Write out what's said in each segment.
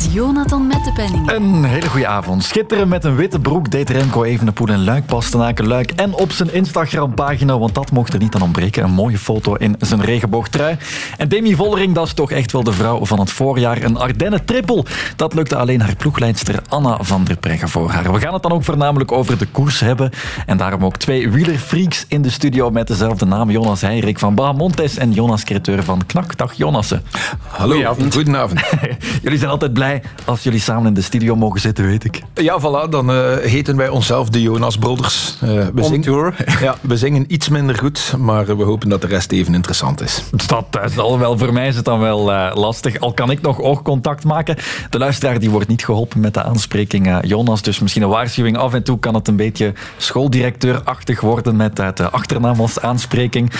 Met Jonathan Mettepenningen. Een hele goede avond. Schitteren met een witte broek deed Remco Evenepoel en Luik Bastenaken Luik. En op zijn Instagram-pagina, want dat mocht er niet aan ontbreken. Een mooie foto in zijn regenboogtrui. En Demi Vollering, dat is toch echt wel de vrouw van het voorjaar. Een Ardennen-trippel. Dat lukte alleen haar ploegleidster Anna van der Breggen voor haar. We gaan het dan ook voornamelijk over de koers hebben. En daarom ook twee wielerfreaks in de studio met dezelfde naam. Jonas Heirik van Bahamontes en Jonas Creteur van Knak. Dag Jonassen. Hallo, goedenavond. goedenavond. jullie zijn altijd blij als jullie samen in de studio mogen zitten, weet ik. Ja, voilà, dan uh, heten wij onszelf de Jonas Brothers. Uh, we, zingen, ja, we zingen iets minder goed, maar we hopen dat de rest even interessant is. Dat zal wel, voor mij is het dan wel uh, lastig. Al kan ik nog oogcontact maken. De luisteraar die wordt niet geholpen met de aanspreking Jonas, dus misschien een waarschuwing. Af en toe kan het een beetje schooldirecteurachtig worden met de achternaam als aanspreking.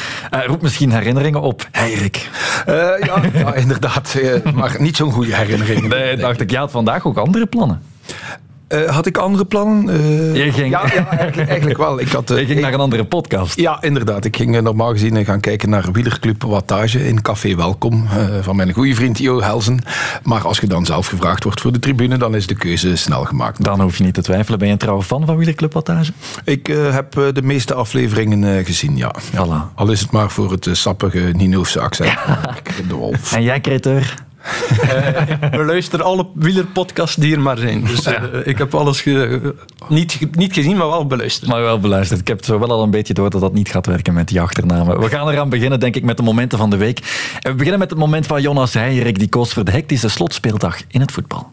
roep misschien herinneringen op. Heirik. ja, ja, inderdaad. maar niet zo'n goede herinneringen. Nee, dacht ik. Je had vandaag ook andere plannen. Uh, had ik andere plannen? Uh, je ging... Ja, ja eigenlijk, eigenlijk, wel. Ik had, uh, je ging naar een andere podcast. Ja, inderdaad. Ik ging normaal gezien gaan kijken naar Wielerclub Wattage in Café Welkom van mijn goede vriend Jo Helsen. Maar als je dan zelf gevraagd wordt voor de tribune, dan is de keuze snel gemaakt. Dan hoef je niet te twijfelen. Ben je een trouwe fan van Wielerclub Wattage? Ik heb de meeste afleveringen gezien, ja. ja. Voilà. Al is het maar voor het sappige Ninoofse accent. De wolf. En jij, Creteur? Uh, we luisteren alle wielerpodcasts die er maar zijn. Dus uh, ik heb alles ge, niet, niet gezien, maar wel beluisterd. Maar wel beluisterd. Ik heb het zo wel al een beetje door dat dat niet gaat werken met die achternamen. We gaan eraan beginnen, denk ik, met de momenten van de week. En we beginnen met het moment van Jonas Heijerik, die koos voor de hectische slotspeeldag in het voetbal.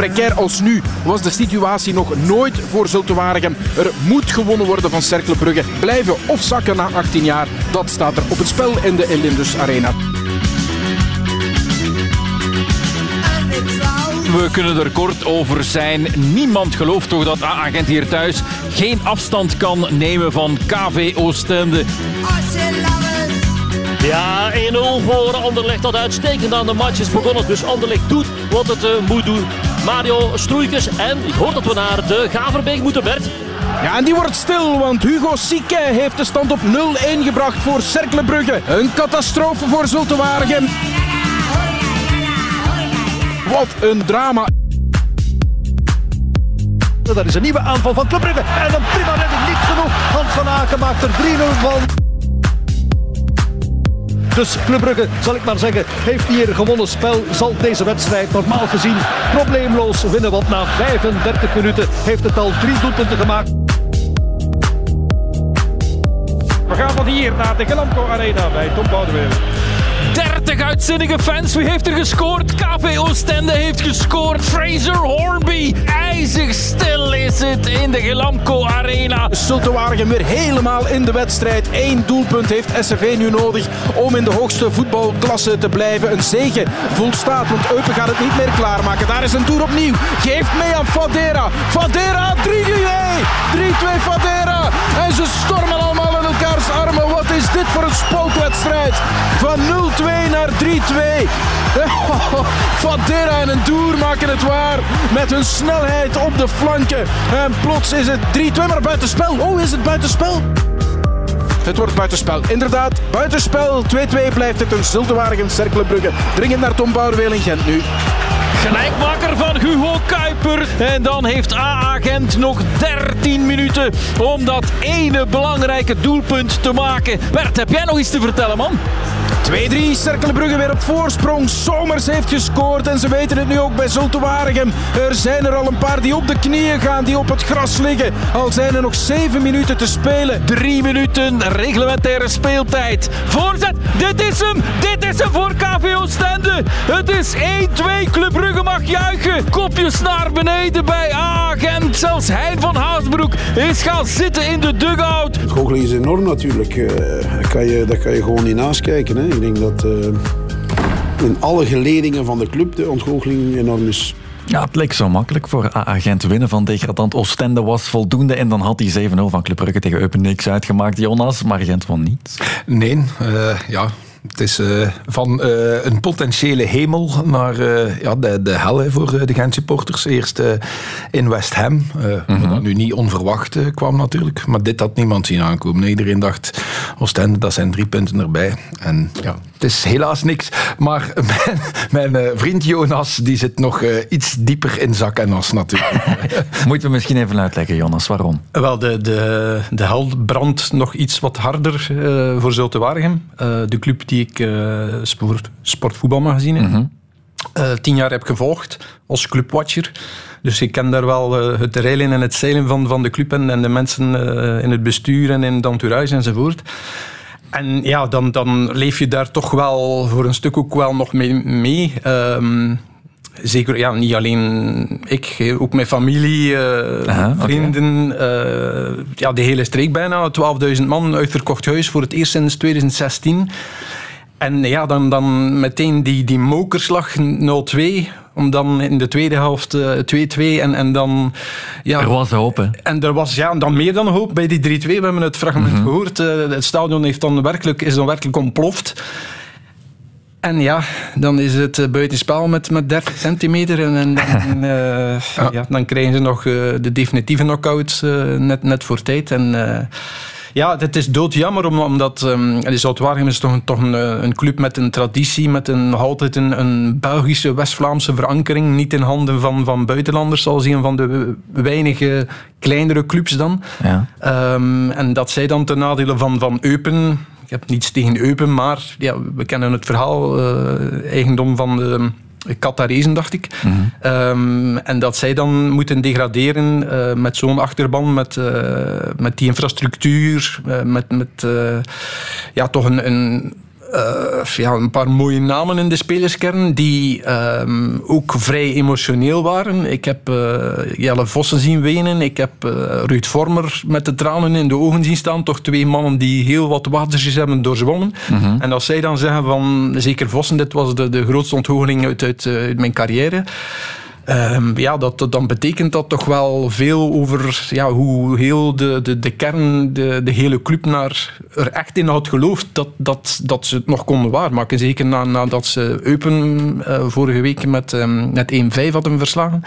Precair als nu was de situatie nog nooit voor Zulte Waregem. Er moet gewonnen worden van Cercle Brugge. Blijven of zakken na 18 jaar, dat staat er op het spel in de Elindus Arena. We kunnen er kort over zijn. Niemand gelooft toch dat A-agent hier thuis geen afstand kan nemen van KV Oostende. Ja, 1-0 voor Anderlecht dat uitstekend aan de match is begonnen. Dus Anderlecht doet wat het uh, moet doen. Mario Stroeikens en ik hoor dat we naar de Gaverbeek moeten, Bert. Ja, en die wordt stil, want Hugo Sique heeft de stand op 0-1 gebracht voor Cercle Brugge. Een catastrofe voor Zulte Waregem. Wat een drama. Dat is een nieuwe aanval van Club Brugge. En een prima redding, niet genoeg. Hans van Aken maakt er 3-0 van. Dus Club Brugge, zal ik maar zeggen, heeft hier gewonnen spel. Zal deze wedstrijd normaal gezien probleemloos winnen. Want na 35 minuten heeft het al drie doelpunten gemaakt. We gaan van hier naar de Gelamco Arena bij Tom Boudewijn. 30 uitzinnige fans. Wie heeft er gescoord? KV Oostende heeft gescoord. Fraser Hornby. IJzig stil is het in de Gelamco Arena. Zulte Waregem weer helemaal in de wedstrijd. Eén doelpunt heeft SCV nu nodig om in de hoogste voetbalklasse te blijven. Een zege volstaat, want Eupen gaat het niet meer klaarmaken. Daar is een toer opnieuw. Geeft mee aan Fadera. Fadera 3-2. 3-2 Fadera. En ze stormen allemaal elkaars armen. Wat is dit voor een spookwedstrijd? Van 0-2 naar 3-2. Fadera en een Doer maken het waar. Met hun snelheid op de flanken. En plots is het 3-2, maar buitenspel. Oh, is het buitenspel? Het wordt buitenspel. Inderdaad, buitenspel. 2-2 blijft het een Zultewaardig Cercle Brugge. Dringend naar Tom Bouwerweel in Gent nu. Gelijkmaker van Hugo Kuiper. En dan heeft A-agent nog 13 minuten om dat ene belangrijke doelpunt te maken. Bert, heb jij nog iets te vertellen, man? 2-3, Cerkelenbrugge weer op voorsprong. Somers heeft gescoord en ze weten het nu ook bij Zulte Waregem. Er zijn er al een paar die op de knieën gaan, die op het gras liggen. Al zijn er nog 7 minuten te spelen. 3 minuten reglementaire speeltijd. Voorzet, dit is hem, dit is hem voor KV Oostende. Het is 1-2, Club Brugge mag juichen. Kopjes naar beneden bij A-agent. Zelfs Hein van Haasbroek is gaan zitten in de dugout. Het goocheling is enorm natuurlijk. Uh, dat, kan je, dat kan je gewoon niet naast kijken. Hè. Ik denk dat uh, in alle geledingen van de club de ontgoocheling enorm is. Ja, het leek zo makkelijk voor A-agent winnen van degradant Oostende was voldoende. En dan had hij 7-0 van Club Brugge tegen Eupen niks uitgemaakt, Jonas. Maar Gent won niet. Nee, uh, ja, Het is eh, van eh, een potentiële hemel naar eh, ja, de, de hel hè, voor de Gent supporters. Eerst eh, in West Ham, eh, wat dat nu niet onverwacht kwam natuurlijk. Maar dit had niemand zien aankomen. Iedereen dacht, Oostende, dat zijn drie punten erbij. En ja, het is helaas niks. Maar mijn, mijn vriend Jonas, die zit nog eh, iets dieper in zak en as natuurlijk. Moeten we misschien even uitleggen, Jonas, waarom? Wel, de, de, de hel brandt nog iets wat harder eh, voor Zulte Waregem. Eh, de club die ik eh sport, sportvoetbalmagazine eh, tien jaar heb gevolgd als clubwatcher. Dus ik ken daar wel eh, het reilen en het zeilen van, van de club en, en de mensen eh, in het bestuur en in het entourage enzovoort. En ja, dan, dan leef je daar toch wel voor een stuk ook wel nog mee. mee. Ehm, zeker, ja, niet alleen ik, ook mijn familie, eh, Aha, vrienden. eh, ja, de hele streek bijna. 12.000 man, uitverkocht huis voor het eerst sinds 2016. En ja, dan, dan meteen die, die mokerslag 0-2. Om dan in de tweede helft eh, 2-2 en, en dan... Ja, Er was hoop, hè? en er was ja, dan meer dan hoop bij die 3-2. We hebben het fragment gehoord. Eh, het stadion heeft dan werkelijk, is dan werkelijk ontploft. En ja, dan is het eh, buitenspel met, met 30 centimeter. En, en, en, eh, ja. dan krijgen ze nog eh, de definitieve knock-out eh, net, net voor tijd. En eh, ja, het is doodjammer, om- omdat um, Zoutwaregem is toch, een, toch een, eh, een club met een traditie, met een, altijd een, een Belgische, West-Vlaamse verankering. Niet in handen van, van buitenlanders, zoals een van de weinige kleinere clubs dan. Ja. Ehm, en dat zij dan ten nadele van, van Eupen. Ik heb niets tegen Eupen, maar ja, we kennen het verhaal. eh, eigendom van de Qatarezen, dacht ik. Ehm, en dat zij dan moeten degraderen eh, met zo'n achterban, met, eh, met die infrastructuur, eh, met, met ja, toch een. een eh, ja, een paar mooie namen in de spelerskern die ehm, ook vrij emotioneel waren. Ik heb eh, Jelle Vossen zien wenen. Ik heb eh, Ruud Vormer met de tranen in de ogen zien staan. Toch twee mannen die heel wat watertjes hebben doorzwommen. En als zij dan zeggen van, zeker Vossen, dit was de, de grootste ontgoocheling uit, uit, uit mijn carrière. Ehm, ja, dat, dan betekent dat toch wel veel over ja, hoe heel de, de, de kern, de, de hele club naar, er echt in had geloofd dat, dat, dat ze het nog konden waarmaken. Zeker na, nadat ze Eupen eh, vorige week met, ehm, met 1-5 hadden verslagen.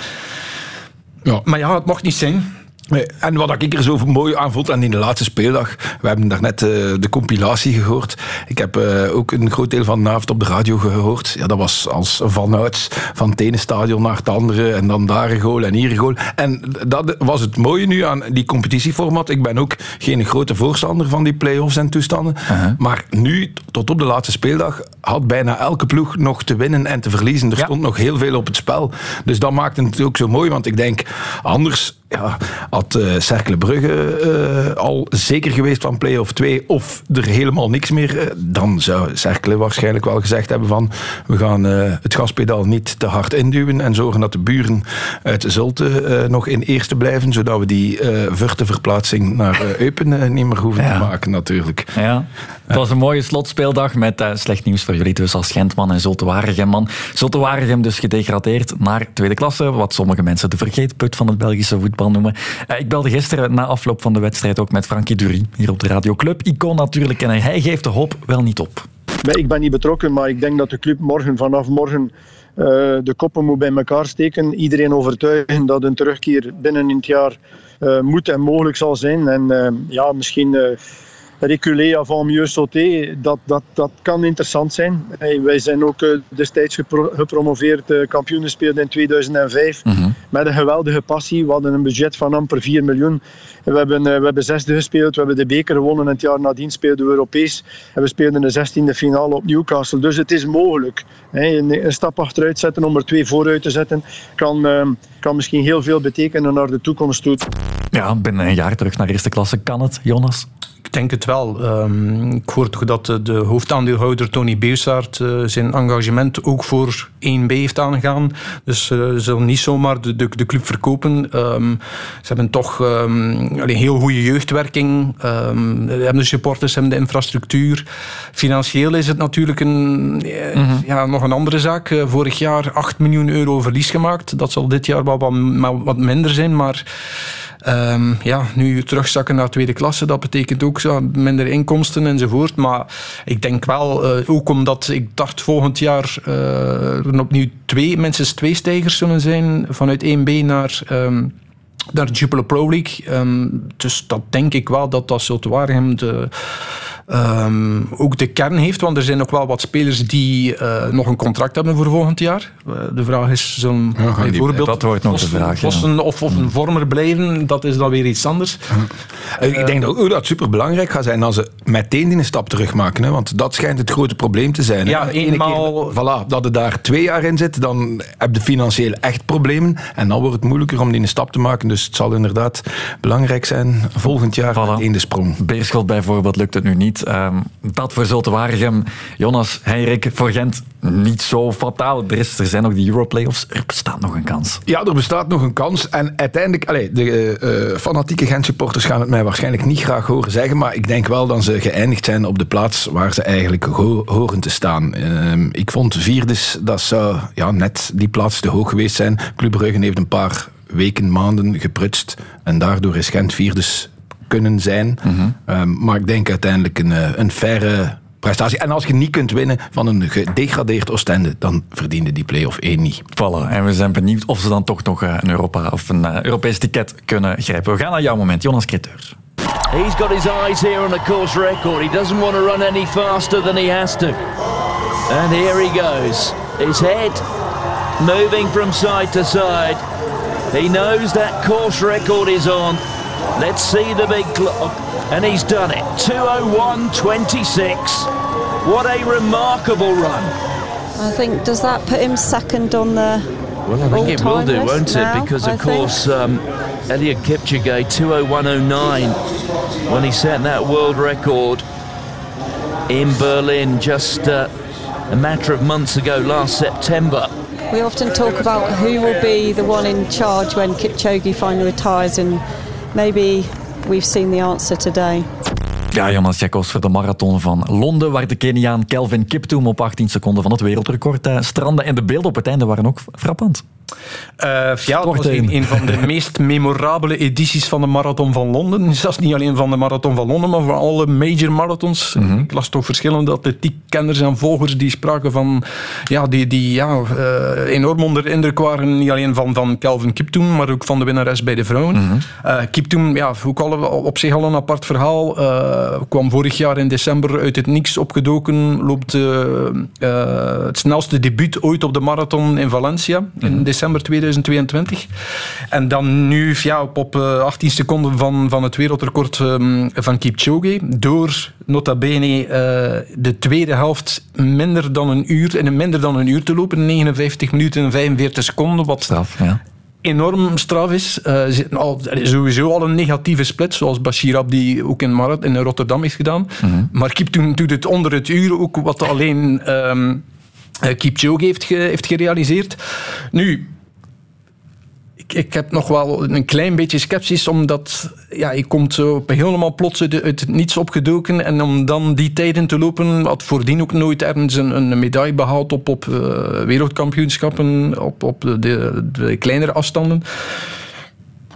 Ja. Maar ja, het mocht niet zijn. Nee, En wat ik er zo mooi aan vond aan die laatste speeldag, we hebben daarnet eh, de compilatie gehoord. Ik heb eh, ook een groot deel van de avond op de radio gehoord. Ja, dat was als vanuit van het ene stadion naar het andere en dan daar een goal en hier een goal. En dat was het mooie nu aan die competitieformat. Ik ben ook geen grote voorstander van die play-offs en toestanden. Maar nu, tot op de laatste speeldag, had bijna elke ploeg nog te winnen en te verliezen. Er stond nog heel veel op het spel. Dus dat maakte het ook zo mooi, want ik denk, anders ja, had eh Cercle Brugge eh, al zeker geweest van play-off 2 of er helemaal niks meer, eh, dan zou Cercle waarschijnlijk wel gezegd hebben van we gaan het gaspedaal niet te hard induwen en zorgen dat de buren uit Zulte nog in eerste blijven, zodat we die eh verplaatsing naar Eupen niet meer hoeven Ja. te maken natuurlijk. Ja. Het was een mooie slotspeeldag met slecht nieuws voor jullie dus als Gentman en Zulte Waregem-man. Zulte Waregem dus gedegradeerd naar tweede klasse, wat sommige mensen de vergeetput van het Belgische voetbal noemen. Eh, ik belde gisteren na afloop van de wedstrijd ook met Frankie Dury, hier op de Radio Club. Icoon natuurlijk, en hij geeft de hoop wel niet op. Nee, Ik ben niet betrokken, maar ik denk dat de club morgen, vanaf morgen eh, de koppen moet bij elkaar steken. Iedereen overtuigen dat een terugkeer binnen het jaar eh, moet en mogelijk zal zijn. En ja, misschien reculer avant mieux sauter, dat, dat, dat kan interessant zijn. Hey, wij zijn ook destijds gepro- gepromoveerd uh, kampioenenspeler in 2005 met een geweldige passie. We hadden een budget van amper 4 miljoen. We hebben, eh, we hebben zesde gespeeld, we hebben de beker gewonnen en het jaar nadien speelden we Europees. En we speelden de 16e finale op Newcastle. Dus het is mogelijk. Een, een stap achteruit zetten om er twee vooruit te zetten kan, eh, kan misschien heel veel betekenen naar de toekomst toe. Ja, binnen een jaar terug naar eerste klasse kan het, Jonas. Ik denk het wel. Ehm, ik hoor toch dat de, de hoofdaandeelhouder Tony Beussaert eh, zijn engagement ook voor 1B heeft aangegaan. Dus eh, ze zullen niet zomaar de, de, de club verkopen. Ehm, ze hebben toch ehm, allee, heel goede jeugdwerking. Ze hebben de supporters, hebben de infrastructuur. Financieel is het natuurlijk een, eh, ja, nog een andere zaak. Eh, vorig jaar 8 miljoen euro verlies gemaakt. Dat zal dit jaar wel wat, wat minder zijn, maar... Ehm, ja, nu terugzakken naar tweede klasse, dat betekent ook minder inkomsten enzovoort. Maar ik denk wel, eh, ook omdat ik dacht volgend jaar eh, er opnieuw twee, minstens twee stijgers zullen zijn vanuit 1B naar... ehm, naar de Jupiler Pro League. Ehm, dus dat denk ik wel dat dat Zulte Waregem de, ehm, ook de kern heeft. Want er zijn nog wel wat spelers die eh, nog een contract hebben voor volgend jaar. Eh, de vraag is, zullen Ja, bijvoorbeeld dat wordt nog de vraag, ja. Vossen of, of een vormer blijven? Dat is dan weer iets anders. Eh, ik denk dat ook dat het superbelangrijk gaat zijn als ze meteen die een stap terug maken. Hè, want dat schijnt het grote probleem te zijn. hè. Ja, eenmaal- keer, voilà, dat het daar twee jaar in zit, dan heb je financieel echt problemen. En dan wordt het moeilijker om die een stap te maken. Dus het zal inderdaad belangrijk zijn volgend jaar Voilà. meteen de sprong. Beerschot bijvoorbeeld lukt het nu niet. Ehm, dat voor Waregem. Jonas, Henrik, voor Gent niet zo fataal. Er, is, er zijn nog die Europlayoffs. Er bestaat nog een kans. Ja, er bestaat nog een kans. En uiteindelijk, allee, de eh, eh, fanatieke Gent-supporters gaan het mij waarschijnlijk niet graag horen zeggen. Maar ik denk wel dat ze geëindigd zijn op de plaats waar ze eigenlijk ho- horen te staan. Ehm, ik vond vierdes, dat zou ja, net die plaats te hoog geweest zijn. Club Brugge heeft een paar weken, maanden geprutst. En daardoor is Gent vierdes kunnen zijn. Ehm, maar ik denk uiteindelijk een, eh, een faire prestatie. En als je niet kunt winnen van een gedegradeerd Oostende, dan verdiende die play-off 1 niet. Voilà. En we zijn benieuwd of ze dan toch nog eh, een, Europa of een eh, Europees ticket kunnen grijpen. We gaan naar jouw moment, Jonas Kreteur. He's got his eyes here on the course record. He doesn't want to run any faster than he has to. And here he goes. His head moving from side to side. He knows that course record is on. Let's see the big clock. And he's done it. 201.26. What a remarkable run. I think does that put him second on the Well, I think it will do, won't it? Because, of think? course, um, Elliot Kipchoge, 201.09, when he set that world record in Berlin just uh, a matter of months ago, last September. We often talk about who will be the one in charge when Kipchoge finally retires, and maybe we've seen the answer today. Ja, Jonas Jacobs voor de marathon van Londen, waar de Keniaan Kelvin Kiptoum op 18 seconden van het wereldrecord eh, strandde. En de beelden op het einde waren ook frappant. Eh, ja, dat was een, een van de meest memorabele edities van de Marathon van Londen. Zelfs niet alleen van de Marathon van Londen, maar van alle major marathons. Ik las toch verschillende atletiek-kenners en volgers die spraken van... Ja, die, die ja, eh, enorm onder de indruk waren. Niet alleen van, van Calvin Kiptoum, maar ook van de winnares bij de vrouwen. Eh, Kiptoum, ja, ook al, op zich al een apart verhaal. kwam vorig jaar in december uit het niks opgedoken. Loopt het snelste debuut ooit op de marathon in Valencia. In december 2022. En dan nu ja, op, op eh, 18 seconden van, van het wereldrecord ehm, van Kipchoge. Door nota bene eh, de tweede helft minder dan een uur, in minder dan een uur te lopen. 59 minuten en 45 seconden. Wat Straf, ja. enorm straf is. Eh, al, er is sowieso al een negatieve split, zoals Bashir Abdi ook in, Marat, in Rotterdam heeft gedaan. Maar Kiptoum doet het onder het uur, ook wat alleen ehm eh, Kipchoge heeft, heeft gerealiseerd. Nu, ik, ik heb nog wel een klein beetje sceptisch, omdat ja, je komt zo helemaal plots uit, het niets opgedoken. En om dan die tijden te lopen, had voordien ook nooit ergens een, een medaille behaald op, op eh, wereldkampioenschappen, op, op de kleinere afstanden.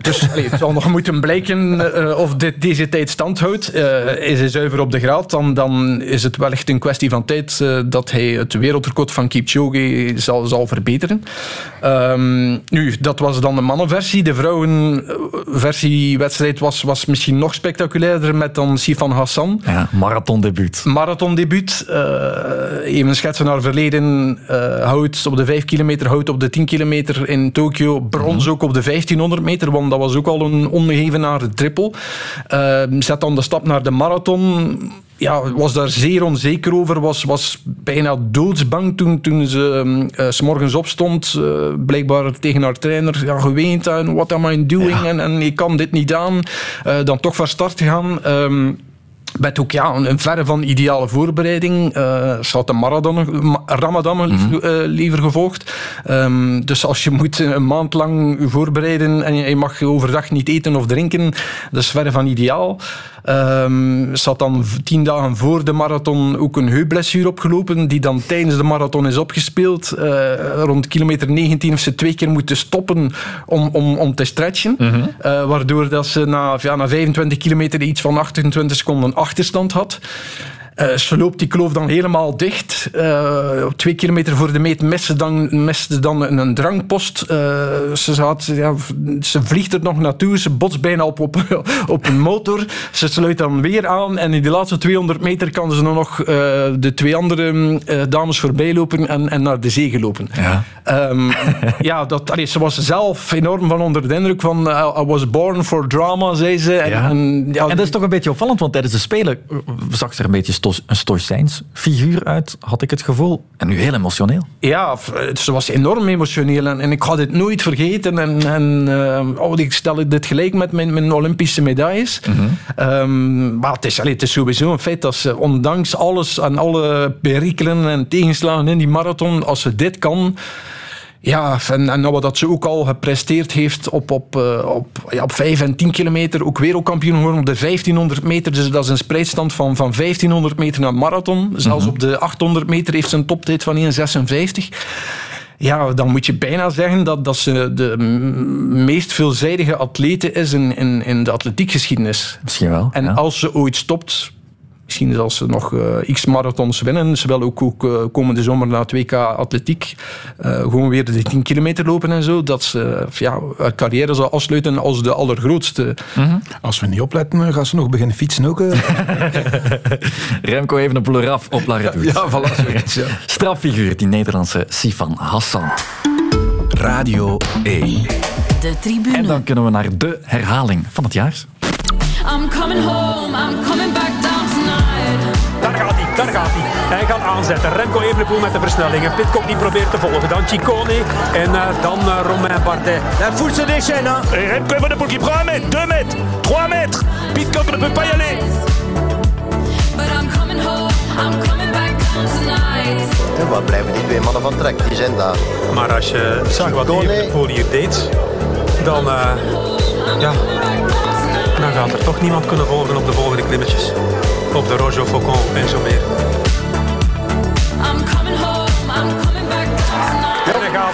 Dus allee, het zal nog moeten blijken eh, of dit, deze tijd stand houdt. Eh, is hij zuiver op de graad, dan, dan is het wellicht een kwestie van tijd eh, dat hij het wereldrecord van Kipchoge zal, zal verbeteren. Ehm, nu, dat was dan de mannenversie. De vrouwenversiewedstrijd was, was misschien nog spectaculairder met dan Sifan Hassan. ja marathondebuut. Marathondebuut. eh even schetsen naar verleden. eh hout op de 5 kilometer, hout op de 10 kilometer in Tokio. Brons ook op de 1500 meter, want dat was ook al een ongeëvenaarde triple. Eh, zet dan de stap naar de marathon. Ja, was daar zeer onzeker over. Was, was bijna doodsbang toen, toen ze eh, s s'morgens opstond. eh, blijkbaar tegen haar trainer ja, geweend. En what am I doing? En, en ik kan dit niet aan. Eh, dan toch van start gegaan. Ehm, met ook ja, een, een verre van ideale voorbereiding. Eh ze had de marathon, ma- Ramadan liever, eh, liever gevolgd. Ehm, dus als je moet een maand lang voorbereiden en je, je mag overdag niet eten of drinken, dat is verre van ideaal. Ze had dan tien dagen voor de marathon ook een heupblessure opgelopen, die dan tijdens de marathon is opgespeeld. Eh, rond kilometer 19 heeft ze twee keer moeten stoppen om, om, om te stretchen. Eh, waardoor dat ze na, ja, na 25 kilometer iets van 28 seconden achterstand had. Eh, ze loopt die kloof dan helemaal dicht. Eh, op twee kilometer voor de meet mist ze dan, dan een, drangpost. Eh, ze, zat, ja, ze vliegt er nog naartoe. Ze botst bijna op, op, op een motor. Ze sluit dan weer aan. En in de laatste 200 meter kan ze dan nog de twee andere dames voorbij lopen en, en naar de zee lopen. Ja. Ehm, ja, dat, allee, ze was zelf enorm van onder de indruk van I was born for drama, zei ze. En, Ja. en, ja, En dat is toch een beetje opvallend, want tijdens de Spelen zag ze er een beetje een stoïcijns figuur uit, had ik het gevoel. En nu heel emotioneel. Ja, eh, ze was enorm emotioneel en, en ik ga dit nooit vergeten. En, en eh, oh, ik stel dit gelijk met mijn, mijn Olympische medailles. Ehm, maar het is, allee, het is sowieso een feit dat ze, ondanks alles en alle perikelen en tegenslagen in die marathon, als ze dit kan. Ja, en, en nou, wat ze ook al gepresteerd heeft op, op, eh, op, ja, op 5 en 10 kilometer, ook wereldkampioen geworden op de 1500 meter. Dus dat is een spreidstand van, van 1500 meter naar marathon. Zelfs op de 800 meter heeft ze een toptijd van 1,56. Ja, dan moet je bijna zeggen dat, dat ze de meest veelzijdige atlete is in, in, in de atletiekgeschiedenis. Misschien wel. En ja. als ze ooit stopt, misschien zal ze nog eh, x marathons winnen. Ze wil ook, ook eh, komende zomer naar het WK atletiek eh, gewoon weer de 10 kilometer lopen en zo. Dat ze ja, haar carrière zal afsluiten als de allergrootste. Als we niet opletten, gaan ze nog beginnen fietsen ook. Remco even een eraf op La Redoute. ja, voilà, zoiets, ja. Strafiguur, die Nederlandse Sifan Hassan. Radio 1. De tribune. En dan kunnen we naar de herhaling van het jaar. I'm coming home, I'm coming back. Daar gaat hij, hij. Gaat aanzetten. Remco Evenepoel met de versnellingen. Pitcock die probeert te volgen. Dan Ciccone en eh, dan eh, Romain Bardet. La foule se déchaîne. Hein. Et Remco Evenepoel qui prend 1 mètre, 2 mètres, 3 mètres. Pitcock ne peut pas y aller. En waar blijven die twee mannen van trek? Die zijn daar. Maar als je zag wat Evenepoel hier deed, dan, eh, ja, dan gaat er toch niemand kunnen volgen op de volgende klimmetjes. Op de Rojo Faucon en zo meer.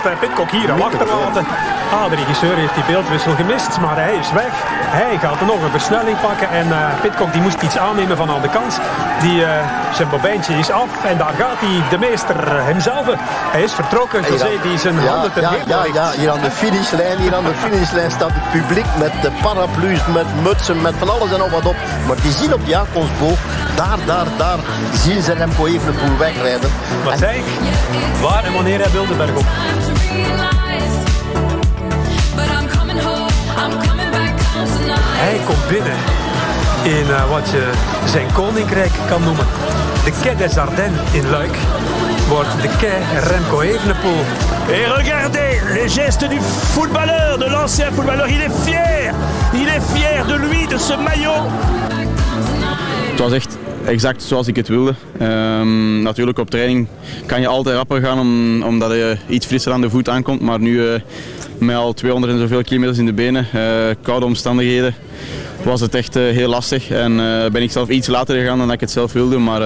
En eh, Pitcock hier al achterlaten. Ah, de regisseur heeft die beeldwissel gemist, maar hij is weg. Hij gaat nog een versnelling pakken en eh Pitcock die moest iets aannemen van aan de kant. Die, eh, zijn bobijntje is af en daar gaat hij, de meester hemzelf. Hij is vertrokken, José die zijn ja, handen te ja, hemel ja, richt. ja, hier aan de finishlijn, hier aan de finishlijn staat het publiek met de paraplu's, met mutsen, met van alles en nog wat op. Maar die zien op de aankomstboog, daar, daar, daar, zien ze Remco Evenepoel wegrijden. Wat zei ik? Waar en wanneer hij wilde bergop. But I'm coming home, I'm coming back down tonight. Hij komt binnen in eh, wat je zijn koninkrijk kan noemen. De Quai des Ardennes in Luik wordt de Quai Remco Evenepoel. Et regardez les gestes du footballeur, de l'ancien footballeur. Il est fier. Il est fier de lui, de ce maillot. Het was echt exact zoals ik het wilde. Ehm, natuurlijk op training kan je altijd rapper gaan om, omdat je iets frisser aan de voet aankomt. Maar nu eh, met al 200 en zoveel kilometers in de benen, eh, koude omstandigheden, was het echt eh, heel lastig. En ben ik zelf iets later gegaan dan ik het zelf wilde. Maar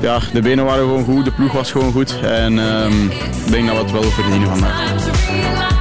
ja, de benen waren gewoon goed, de ploeg was gewoon goed. En ehm, ik denk dat we het wel verdienen vandaag.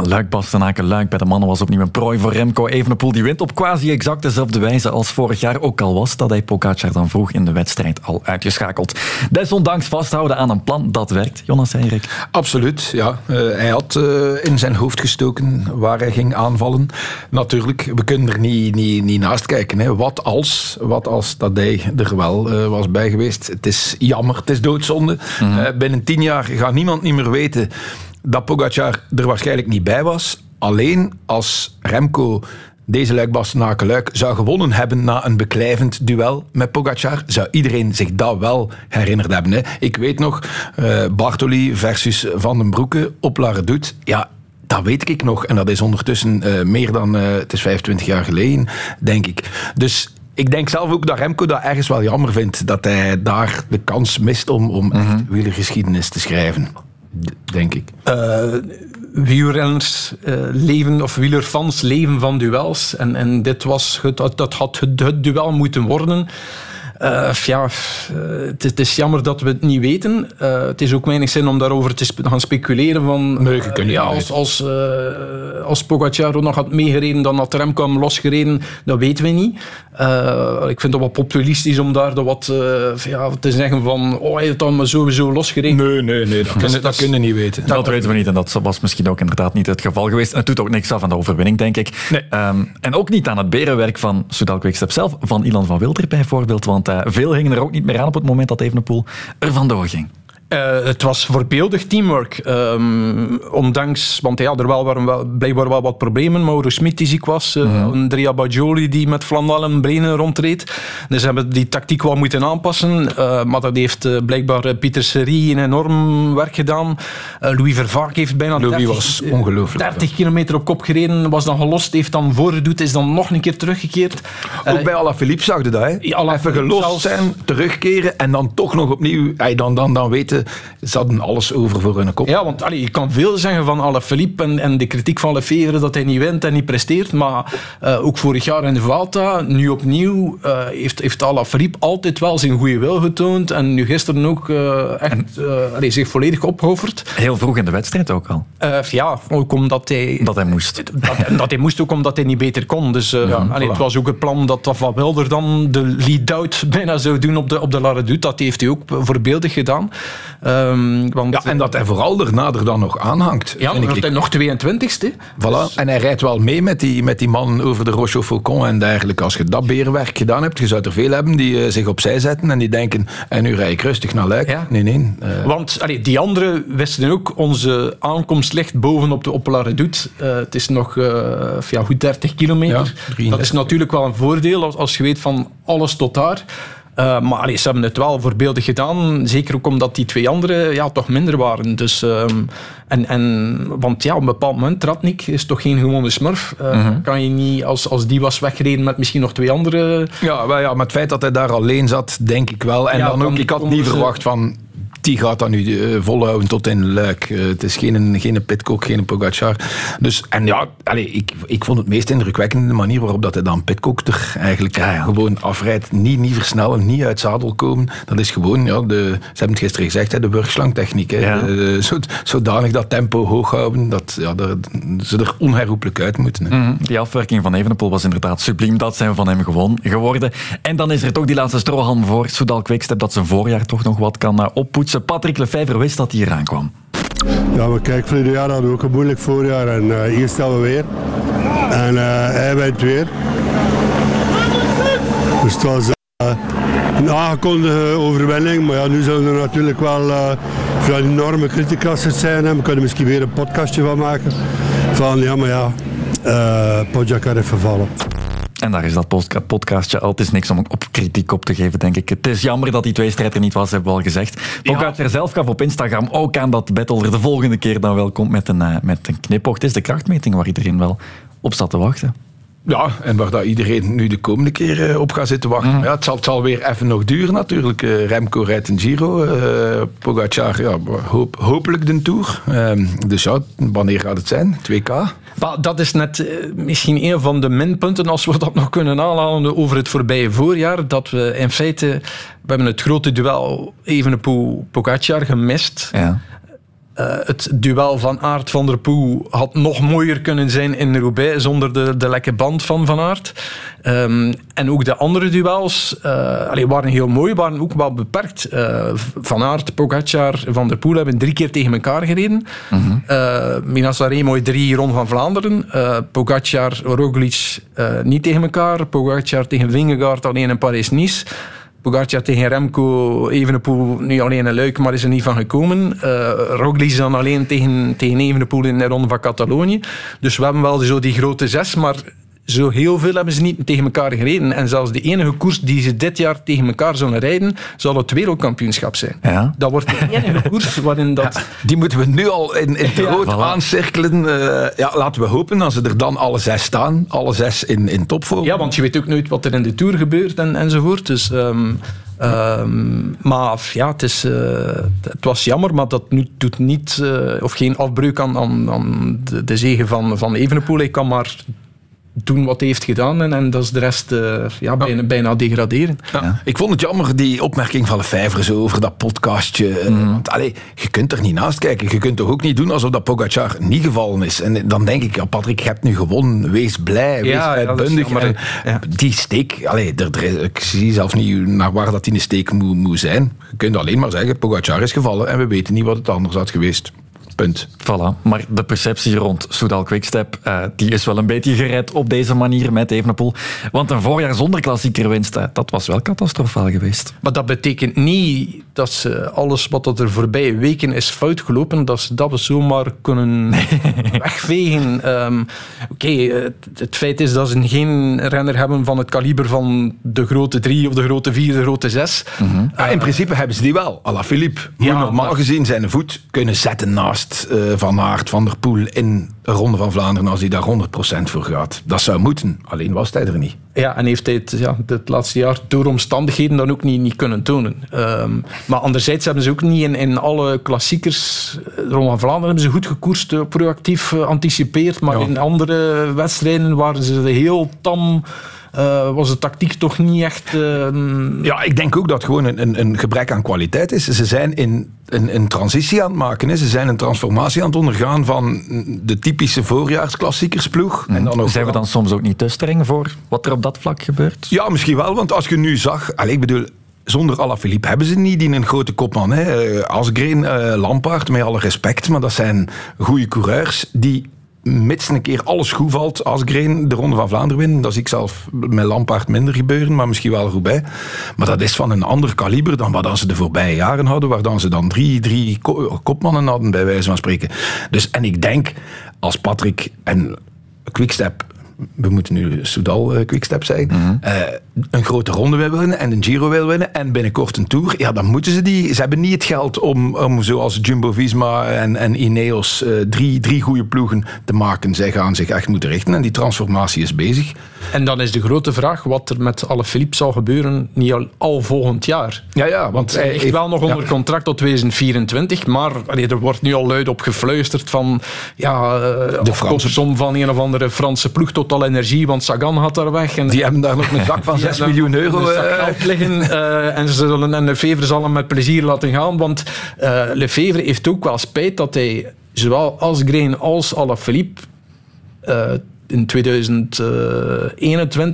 Ja, Luik Bastenaken Luik bij de mannen was opnieuw een prooi voor Remco Evenepoel. Die wint op quasi exact dezelfde wijze als vorig jaar. Ook al was dat hij Pogacar dan vroeg in de wedstrijd al uitgeschakeld. Desondanks vasthouden aan een plan, dat werkt. Jonas Eirik. Absoluut, ja. Eh, hij had eh, in zijn hoofd gestoken waar hij ging aanvallen. Natuurlijk, we kunnen er niet, niet, niet naast kijken. Hè. Wat als, wat als dat hij er wel eh, was bij geweest. Het is jammer, het is doodzonde. Eh, binnen tien jaar gaat niemand niet meer weten dat Pogacar er waarschijnlijk niet bij was. Alleen als Remco deze Luik Bastenaken Luik zou gewonnen hebben na een beklijvend duel met Pogacar, zou iedereen zich dat wel herinnerd hebben. Hè. Ik weet nog, eh, Bartoli versus Van den Broeke op La Redoute. Ja, dat weet ik nog. En dat is ondertussen eh, meer dan, eh, het is 25 jaar geleden, denk ik. Dus ik denk zelf ook dat Remco dat ergens wel jammer vindt. Dat hij daar de kans mist om, om echt wielergeschiedenis te schrijven. Denk ik. Eh, wielrenners eh, leven, of wielerfans leven van duels. En, en dit was, het, dat, had het duel moeten worden. Eh, ja, eh, het, is- het is jammer dat we het niet weten. Eh, het is ook weinig zin om daarover te gaan speculeren. Van, Nee, niet ja, als, weten. als, eh, als Pogacar nog had meegereden, dan had Remco hem losgereden. Dat weten we niet. Eh, ik vind het wat populistisch om daar wat eh, ja, te zeggen van oh, hij heeft dan maar sowieso losgereden. Nee, nee, nee. Dat kunnen dat kunnen niet weten. Dat weten we niet en dat was misschien ook inderdaad niet het geval geweest. En het doet ook niks af aan de overwinning, denk ik. Ehm, en ook niet aan het berenwerk van Soudal Quickstep zelf, van Ilan van Wilder bijvoorbeeld. Want veel hingen er ook niet meer aan op het moment dat Evenepoel er vandoor ging. Eh, het was voorbeeldig teamwork. Ehm, ondanks, want ja, er wel, waren wel, blijkbaar wel wat problemen. Mauro Smit die ziek was. eh, Andrea Bajoli die met Flandal en Brenen rondreed. Dus ze hebben die tactiek wel moeten aanpassen. Eh, maar dat heeft blijkbaar Pieter Serie een enorm werk gedaan. Louis Vervaak heeft bijna Louis 30, was ongelooflijk. 30 kilometer op kop gereden. Was dan gelost, heeft dan voorgedoet, is dan nog een keer teruggekeerd. Ook bij Alaphilippe zag je dat, hè? Even gelost zijn, terugkeren en dan toch nog opnieuw. Ey, dan, dan, dan weten, ze hadden alles over voor hun kop. Ja, want allee, je kan veel zeggen van Alaphilippe en, en de kritiek van Lefevre dat hij niet wint en niet presteert. Maar eh, ook vorig jaar in de Vuelta, nu opnieuw, eh, heeft, heeft Alaphilippe altijd wel zijn goede wil getoond. En nu gisteren ook eh, echt allee, zich volledig opgeofferd. Heel vroeg in de wedstrijd ook al. Ja, ook omdat hij... Dat hij moest. Dat, hij moest ook omdat hij niet beter kon. Dus Ja, allee, voilà. het was ook het plan dat dat Van Wilder dan de lead-out bijna zou doen op de, op de Dat heeft hij ook voorbeeldig gedaan. Ehm, want, Ja, en dat hij vooral er nader dan nog aanhangt. ja, vind maar ik. hij nog 22ste. Voilà. En hij rijdt wel mee met die, met die man over de Roche au Faucon en dergelijke. Als je dat berenwerk gedaan hebt, je zou er veel hebben die eh, zich opzij zetten en die denken, en nu rij ik rustig naar Luik. Nee, nee. eh, Want allee, die anderen wisten ook, onze aankomst ligt bovenop de Opela Redoute. Eh, het is nog ja, goed 30 kilometer. Ja, 33. dat is natuurlijk wel een voordeel als, als je weet van alles tot daar. Eh, maar allee, ze hebben het wel voorbeeldig gedaan. Zeker ook omdat die twee anderen ja, toch minder waren. Dus, ehm, en, en, want ja, op een bepaald moment, Tratnik is toch geen gewone smurf. Eh, Mhm. Kan je niet, als, als die was weggereden met misschien nog twee andere... Ja, maar ja, maar het feit dat hij daar alleen zat, denk ik wel. En Ja, dan dan ook, ik had niet verwacht van... Die gaat dat nu eh, volhouden tot in Luik. Eh, het is geen, geen Pitcock, geen Pogacar. Dus, en ja, allez, ik, ik vond het meest indrukwekkend de manier waarop dat hij dan Pitcock er eigenlijk gewoon afrijdt. Niet, niet versnellen, niet uit zadel komen. Dat is gewoon, ja, de, ze hebben het gisteren gezegd, hè, de wurgslangtechniek. Zo, zodanig dat tempo hoog houden, dat ja, daar, ze er onherroepelijk uit moeten. Hè. Mhm. Die afwerking van Evenepoel was inderdaad subliem. Dat zijn we van hem gewoon geworden. En dan is er toch die laatste strohalm voor Soudal Quickstep dat zijn voorjaar toch nog wat kan eh, oppoetsen. Patrick Lefevre wist dat hij eraan kwam. Ja, maar kijk, verleden jaar hadden we ook een moeilijk voorjaar en eh, hier staan we weer. En eh, hij wint weer. Dus het was eh, een aangekondigde overwinning, maar ja, nu zullen er natuurlijk wel veel enorme criticasters zijn. En we kunnen misschien weer een podcastje van maken. Van ja, maar ja, Pogacar heeft vervallen. En daar is dat podca- podcastje al. Het is niks om op kritiek op te geven, denk ik. Het is jammer dat die tweestrijd er niet was, hebben we al gezegd. Pogacar zelf gaf op Instagram ook aan dat Battle er de volgende keer dan wel komt met een, eh, met een knipoog. Het is de krachtmeting waar iedereen wel op zat te wachten. Ja, en waar dat iedereen nu de komende keer eh, op gaat zitten wachten. Ja, het, zal, het zal weer even nog duren natuurlijk. Eh, Remco rijdt een Giro. eh Pogacar, ja, hoop, hopelijk de Tour. Ehm, dus ja, wanneer gaat het zijn? 2K? Maar dat is net eh, misschien een van de minpunten, als we dat nog kunnen aanhalen over het voorbije voorjaar. Dat we in feite, we het grote duel Evenepoel-Pogacar gemist. Ja. Eh, het duel van Aert van der Poel had nog mooier kunnen zijn in Roubaix zonder de, de lekke band van Van Aert. Ehm, en ook de andere duels eh, allee, waren heel mooi, waren ook wel beperkt. Eh, van Aert, Pogacar, Van der Poel hebben drie keer tegen elkaar gereden. Eh Minas Sanremo drie Ron van Vlaanderen. Pogacar, Roglic niet tegen elkaar. Pogacar tegen Vingegaard alleen in Paris-Nice. Pogacar tegen Remco, Evenepoel, nu alleen een luik, maar is er niet van gekomen. Eh Roglic dan alleen tegen, tegen Evenepoel in de Ronde van Catalonië. Dus we hebben wel zo die grote zes, maar zo heel veel hebben ze niet tegen elkaar gereden. En zelfs de enige koers die ze dit jaar tegen elkaar zullen rijden, zal het wereldkampioenschap zijn. Ja. Dat wordt de enige koers waarin dat... Die moeten we nu al in, in het Ja, rood voilà. aancirkelen. Eh, ja, laten we hopen dat ze er dan alle zes staan. Alle zes in, in topvorm. Ja, want je weet ook nooit wat er in de Tour gebeurt en, enzovoort. Dus ehm, Ehm, maar ja, het, is, eh, het was jammer, maar dat nu, doet niet, eh, of geen afbreuk aan, aan, aan de, de zegen van, van Evenepoel. Hij kan maar doen wat hij heeft gedaan en, en dat is de rest eh, ja, bijna, bijna degraderen. Ja. Ik vond het jammer, die opmerking van Lefevre zo over dat podcastje. Eh, Mhm. Want allee, je kunt er niet naast kijken. Je kunt toch ook niet doen alsof dat Pogacar niet gevallen is. En dan denk ik, ja, Patrick, je hebt nu gewonnen. Wees blij, wees uitbundig. jammer, En die steek, allee, er, er- ik zie zelf niet naar waar dat in de steek moet, moet zijn. Je kunt alleen maar zeggen, Pogacar is gevallen en we weten niet wat het anders had geweest. Punt. Voilà. Maar de perceptie rond Soudal Quickstep, eh, die is wel een beetje gered op deze manier met Evenepoel. Want een voorjaar zonder klassieker winst, dat was wel catastrofaal geweest. Maar dat betekent niet dat ze alles wat er voorbije weken is fout gelopen, dat ze dat we zomaar kunnen wegvegen. Ehm, Oké, het, het feit is dat ze geen renner hebben van het kaliber van de grote drie of de grote vier, de grote zes. Ja, in principe hebben ze die wel. Alaphilippe Ja, normaal maar- gezien zijn voet kunnen zetten naast eh, Van Aert, Van der Poel in de Ronde van Vlaanderen als hij daar 100% voor gaat. Dat zou moeten, alleen was hij er niet. Ja, en heeft hij het, ja, het laatste jaar door omstandigheden dan ook niet, niet kunnen tonen. Ehm, maar anderzijds hebben ze ook niet in, in alle klassiekers eh, rond van Vlaanderen hebben ze goed gekoerst, eh, proactief eh, anticipeerd. Maar in andere wedstrijden waren ze heel tam. Eh, was de tactiek toch niet echt... ehm, Ja, ik denk ook dat het gewoon een, een, een gebrek aan kwaliteit is. Ze zijn in een, een transitie aan het maken. Hè. Ze zijn een transformatie aan het ondergaan van de typische voorjaarsklassiekersploeg. En dan ook Zijn we dan soms ook niet te streng voor wat er op dat vlak gebeurt? Ja, misschien wel, want als je nu zag... Allee, ik bedoel, zonder Alaphilippe hebben ze niet die een grote kopman. Hè. Eh, Asgreen, eh Lampaard, met alle respect, maar dat zijn goede coureurs die... Mits een keer alles goed valt, Asgreen de Ronde van Vlaanderen winnen. Dat zie ik zelf met Lampaard minder gebeuren, maar misschien wel goed bij. Maar dat is van een ander kaliber dan wat dan ze de voorbije jaren hadden, waar dan ze dan drie, drie ko- kopmannen hadden, bij wijze van spreken. Dus, en ik denk, als Patrick en Quickstep we moeten nu Soudal eh, Quickstep zeggen, eh, een grote ronde wil winnen en een Giro wil winnen en binnenkort een Tour, ja, dan moeten ze die... Ze hebben niet het geld om, om zoals Jumbo-Visma en, en Ineos eh, drie, drie goede ploegen te maken. Zij gaan zich echt moeten richten en die transformatie is bezig. En dan is de grote vraag wat er met Alaphilippe zal gebeuren, niet al, al volgend jaar. Ja, ja, want hij ligt wel nog onder contract tot 2024, maar allee, er wordt nu al luid op gefluisterd van ja, de Fransen. van een of andere Franse ploeg Total Energie, want Sagan had daar weg. En Die hebben daar nog een zak van Die 6 hebben miljoen euro. eh, geld liggen eh, en, ze zullen, en Lefevre zal hem met plezier laten gaan, want eh Lefevre heeft ook wel spijt dat hij zowel Asgreen als Alaphilippe eh in 2021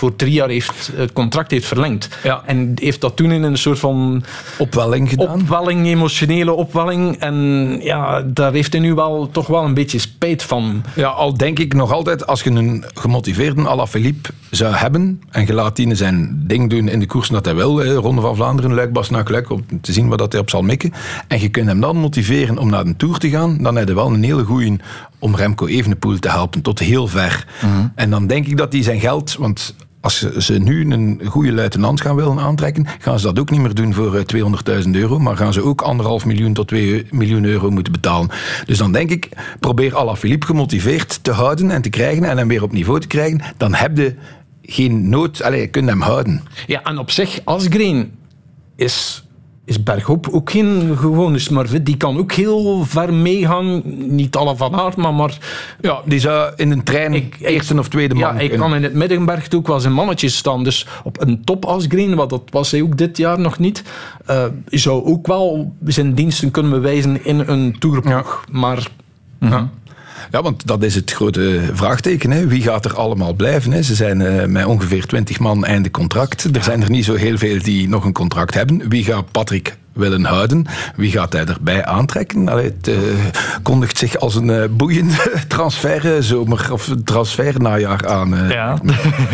voor drie jaar heeft, het contract heeft verlengd. En heeft dat toen in een soort van... Opwelling gedaan. Opwelling, emotionele opwelling. En ja, daar heeft hij nu wel toch wel een beetje spijt van. Ja, al denk ik nog altijd, als je een gemotiveerde Alaphilippe zou hebben en je laat die zijn ding doen in de koers dat hij wil, hè, Ronde van Vlaanderen, Luik, Bas, Luik, om te zien wat dat hij op zal mikken, en je kunt hem dan motiveren om naar de Tour te gaan, dan heb je wel een hele goeie om Remco Evenepoel te helpen, tot heel ver. En dan denk ik dat hij zijn geld, want als ze, nu een goede luitenant gaan willen aantrekken, gaan ze dat ook niet meer doen voor eh, 200.000 euro, maar gaan ze ook anderhalf miljoen tot 2 miljoen euro moeten betalen. Dus dan denk ik, probeer Alaphilippe gemotiveerd te houden en te krijgen en hem weer op niveau te krijgen, dan heb je geen nood, allee, je kunt hem houden. Ja, en op zich, Asgreen is, is bergop ook geen gewone smurf. Die kan ook heel ver meegaan. Niet alle van aard, maar... maar ja, die zou in een trein eerste of tweede man Ja, hij kan in het middenberg ook wel zijn mannetjes staan. Dus op een top Asgreen, wat dat was hij ook dit jaar nog niet, eh, zou ook wel zijn diensten kunnen bewijzen in een toerploeg. Maar... Ja. Ja, want dat is het grote vraagteken. Hè. Wie gaat er allemaal blijven? Hè? Ze zijn eh, met ongeveer 20 man einde contract. Er zijn er niet zo heel veel die nog een contract hebben. Wie gaat Patrick willen houden? Wie gaat hij erbij aantrekken? Allee, het eh, kondigt zich als een eh, boeiende transfer zomer of transfer najaar aan. eh. Ja,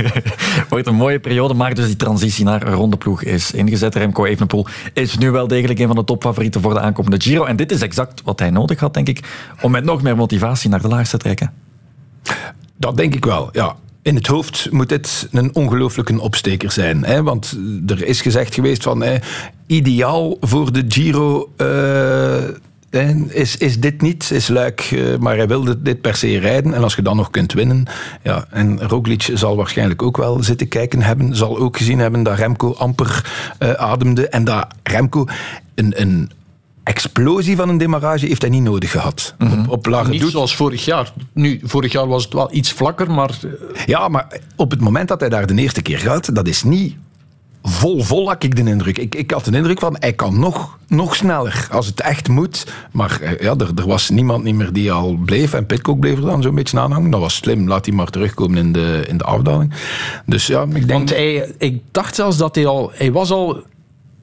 wordt een mooie periode, maar dus die transitie naar een rondeploeg is ingezet. Remco Evenepoel is nu wel degelijk een van de topfavorieten voor de aankomende Giro. En dit is exact wat hij nodig had, denk ik, om met nog meer motivatie naar de laars te trekken. Dat denk ik wel, ja. In het hoofd moet dit een ongelooflijke opsteker zijn. Hè? Want er is gezegd geweest van... Hè, ideaal voor de Giro... eh, is, is dit niet, is Luik, eh, maar hij wilde dit per se rijden. En als je dan nog kunt winnen, ja, en Roglic zal waarschijnlijk ook wel zitten kijken hebben, zal ook gezien hebben dat Remco amper eh, ademde en dat Remco een, een explosie van een demarrage heeft hij niet nodig gehad. Op, op lage Niet doet. zoals vorig jaar. Nu, vorig jaar was het wel iets vlakker, maar eh, Ja, maar op het moment dat hij daar de eerste keer gaat, dat is niet vol vol, had ik de indruk. Ik, ik had de indruk van, hij kan nog, nog sneller als het echt moet. Maar eh, ja, er, er was niemand niet meer die al bleef. En Pitcock bleef er dan zo'n beetje aan hangen. Dat was slim, laat hij maar terugkomen in de, in de afdaling. Dus ja, ik denk... Want hij, ik dacht zelfs dat hij al... Hij was al...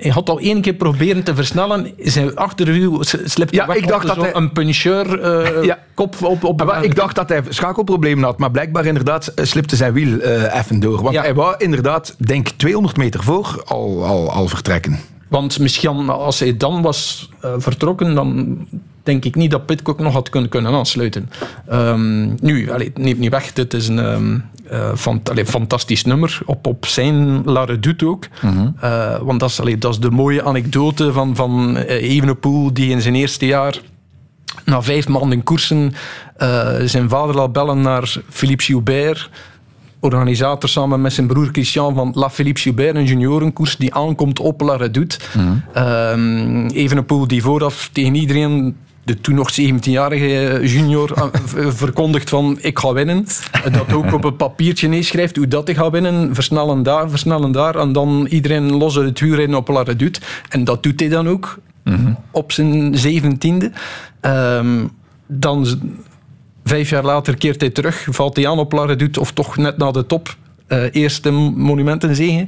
Hij had al één keer proberen te versnellen. Zijn achterwiel s- slipte Ja, ik dacht dat hij- Een puncheur eh, Ja. kop op... op ik dacht dat hij schakelproblemen had, maar blijkbaar inderdaad eh, slipte zijn wiel eh, even door. Want Ja. hij wou inderdaad, denk 200 meter voor, al, al, al vertrekken. Want misschien als hij dan was eh, vertrokken, dan denk ik niet dat Pitcock nog had kunnen, kunnen aansluiten. Ehm, nu, allee, het neemt niet weg, dit is een ehm, eh, fant- allee, fantastisch nummer. Op, op zijn La Redoute ook. Eh, want dat is, allee, dat is de mooie anekdote van, van Evenepoel, die in zijn eerste jaar na vijf maanden koersen zijn vader laat bellen naar Philippe Gilbert organisator samen met zijn broer Christian van La Philippe Gilbert, een juniorenkoers die aankomt op La Redoute. Ehm, Evenepoel die vooraf tegen iedereen de toen nog 17-jarige junior eh, verkondigt van ik ga winnen. En Dat ook op een papiertje neerschrijft hoe dat hij gaat winnen. Versnellen daar, versnellen daar. En dan iedereen los uit het wielrennen op La Redoute. En dat doet hij dan ook op zijn zeventiende. Ehm, dan Vijf jaar later keert hij terug, valt hij aan op La Redoute, of toch net na de top. eh, eerste monumentenzege.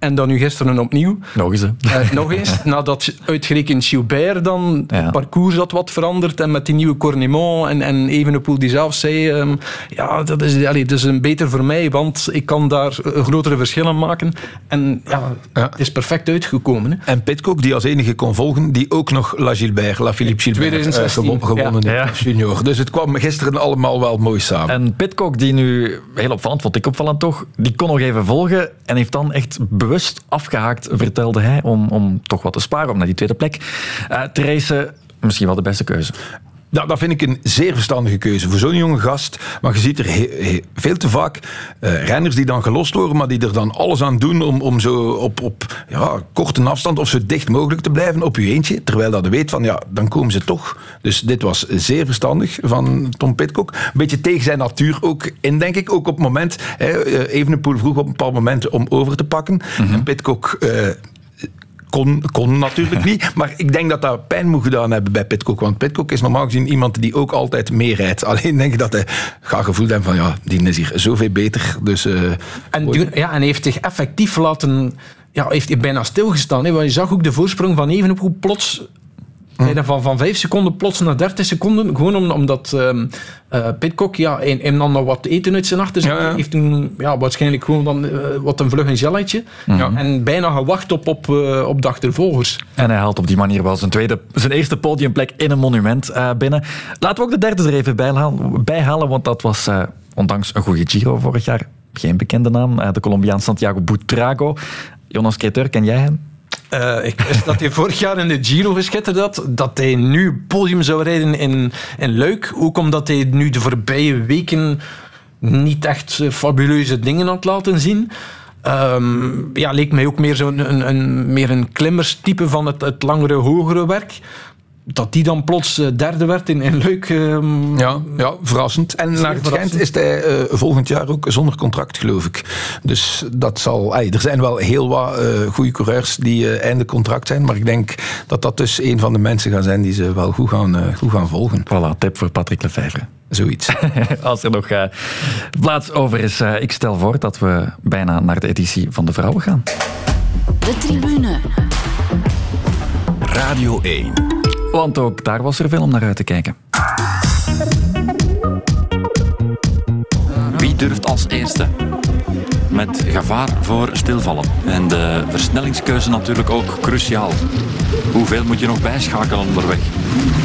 En dan nu gisteren opnieuw. Nog eens, hè. Eh, nog eens, nadat uitgerekend Gilbert dan het parcours had wat veranderd en met die nieuwe Cornemont en, en Evenepoel die zelf zei, ehm, ja, dat is, allee, dat is een beter voor mij, want ik kan daar eh, grotere verschillen maken. En ja, het is perfect uitgekomen. Hè. En Pitcock, die als enige kon volgen, die ook nog La Gilbert, La Philippe Gilbert, eh, 2016, gewo- gewonnen ja. heeft, junior. Dus het kwam gisteren allemaal wel mooi samen. En Pitcock, die nu, heel opvallend, vond ik opvallend toch, die kon nog even volgen en heeft dan echt bewust afgehaakt, vertelde hij, om, om toch wat te sparen, om naar die tweede plek eh, te racen. Misschien wel de beste keuze. Nou, dat vind ik een zeer verstandige keuze voor zo'n jonge gast. Maar je ziet er he- he- veel te vaak eh, renners die dan gelost worden, maar die er dan alles aan doen om, om zo op, op ja, korte afstand of zo dicht mogelijk te blijven op je eentje. Terwijl dat je weet van, ja, dan komen ze toch. Dus dit was zeer verstandig van Tom Pitcock. Een beetje tegen zijn natuur ook in, denk ik. Ook op het moment, hè, eh, Evenepoel vroeg op een bepaald moment om over te pakken. En Pitcock... eh, kon, kon natuurlijk niet. Maar ik denk dat dat pijn moet gedaan hebben bij Pitcock. Want Pitcock is normaal gezien iemand die ook altijd meerijdt. Alleen denk ik dat hij gaat gevoeld hebben van ja, die is hier zoveel beter. Dus, eh, En, ja, en heeft zich effectief laten... Ja, heeft hij bijna stilgestaan. Hè? Want je zag ook de voorsprong van Evenepoel plots... bijna Van, van 5 seconden plots naar 30 seconden. Gewoon om- omdat ehm eh, Pitcock ja, hij, hij nam nog wat eten uit zijn achterzak. heeft toen ja, waarschijnlijk gewoon dan, eh, wat een vlug een gelletje. Mhm. En bijna gewacht op, op, eh, op de achtervolgers. En hij haalt op die manier wel zijn, tweede, zijn eerste podiumplek in een monument eh, binnen. Laten we ook de derde er even bijhalen, bijhalen want dat was eh, ondanks een goede Giro vorig jaar geen bekende naam. Eh, de Colombiaan Santiago Butrago. Jonas Creteur, ken jij hem? Eh, ik wist dat hij vorig jaar in de Giro geschitterd had. Dat hij nu podium zou rijden in, in Luik. Ook omdat hij nu de voorbije weken niet echt eh, fabuleuze dingen had laten zien. Ehm, ja, leek mij ook meer, zo'n een, een, meer een klimmerstype van het, het langere, hogere werk. Dat die dan plots eh, derde werd in, in Luik. ehm, ja, ja, verrassend. En naar het schijnt is hij eh, volgend jaar ook zonder contract, geloof ik. Dus dat zal... er zijn wel heel wat eh goede coureurs die eh, einde contract zijn. Maar ik denk dat dat dus een van de mensen gaan zijn die ze wel goed gaan, eh, goed gaan volgen. Voilà, tip voor Patrick Lefevre. Zoiets. Als er nog plaats over is. eh, ik stel voor dat we bijna naar de editie van de vrouwen gaan. De tribune. Radio 1. Want ook daar was er veel om naar uit te kijken. Wie durft als eerste? Met gevaar voor stilvallen. En de versnellingskeuze natuurlijk ook cruciaal. Hoeveel moet je nog bijschakelen onderweg?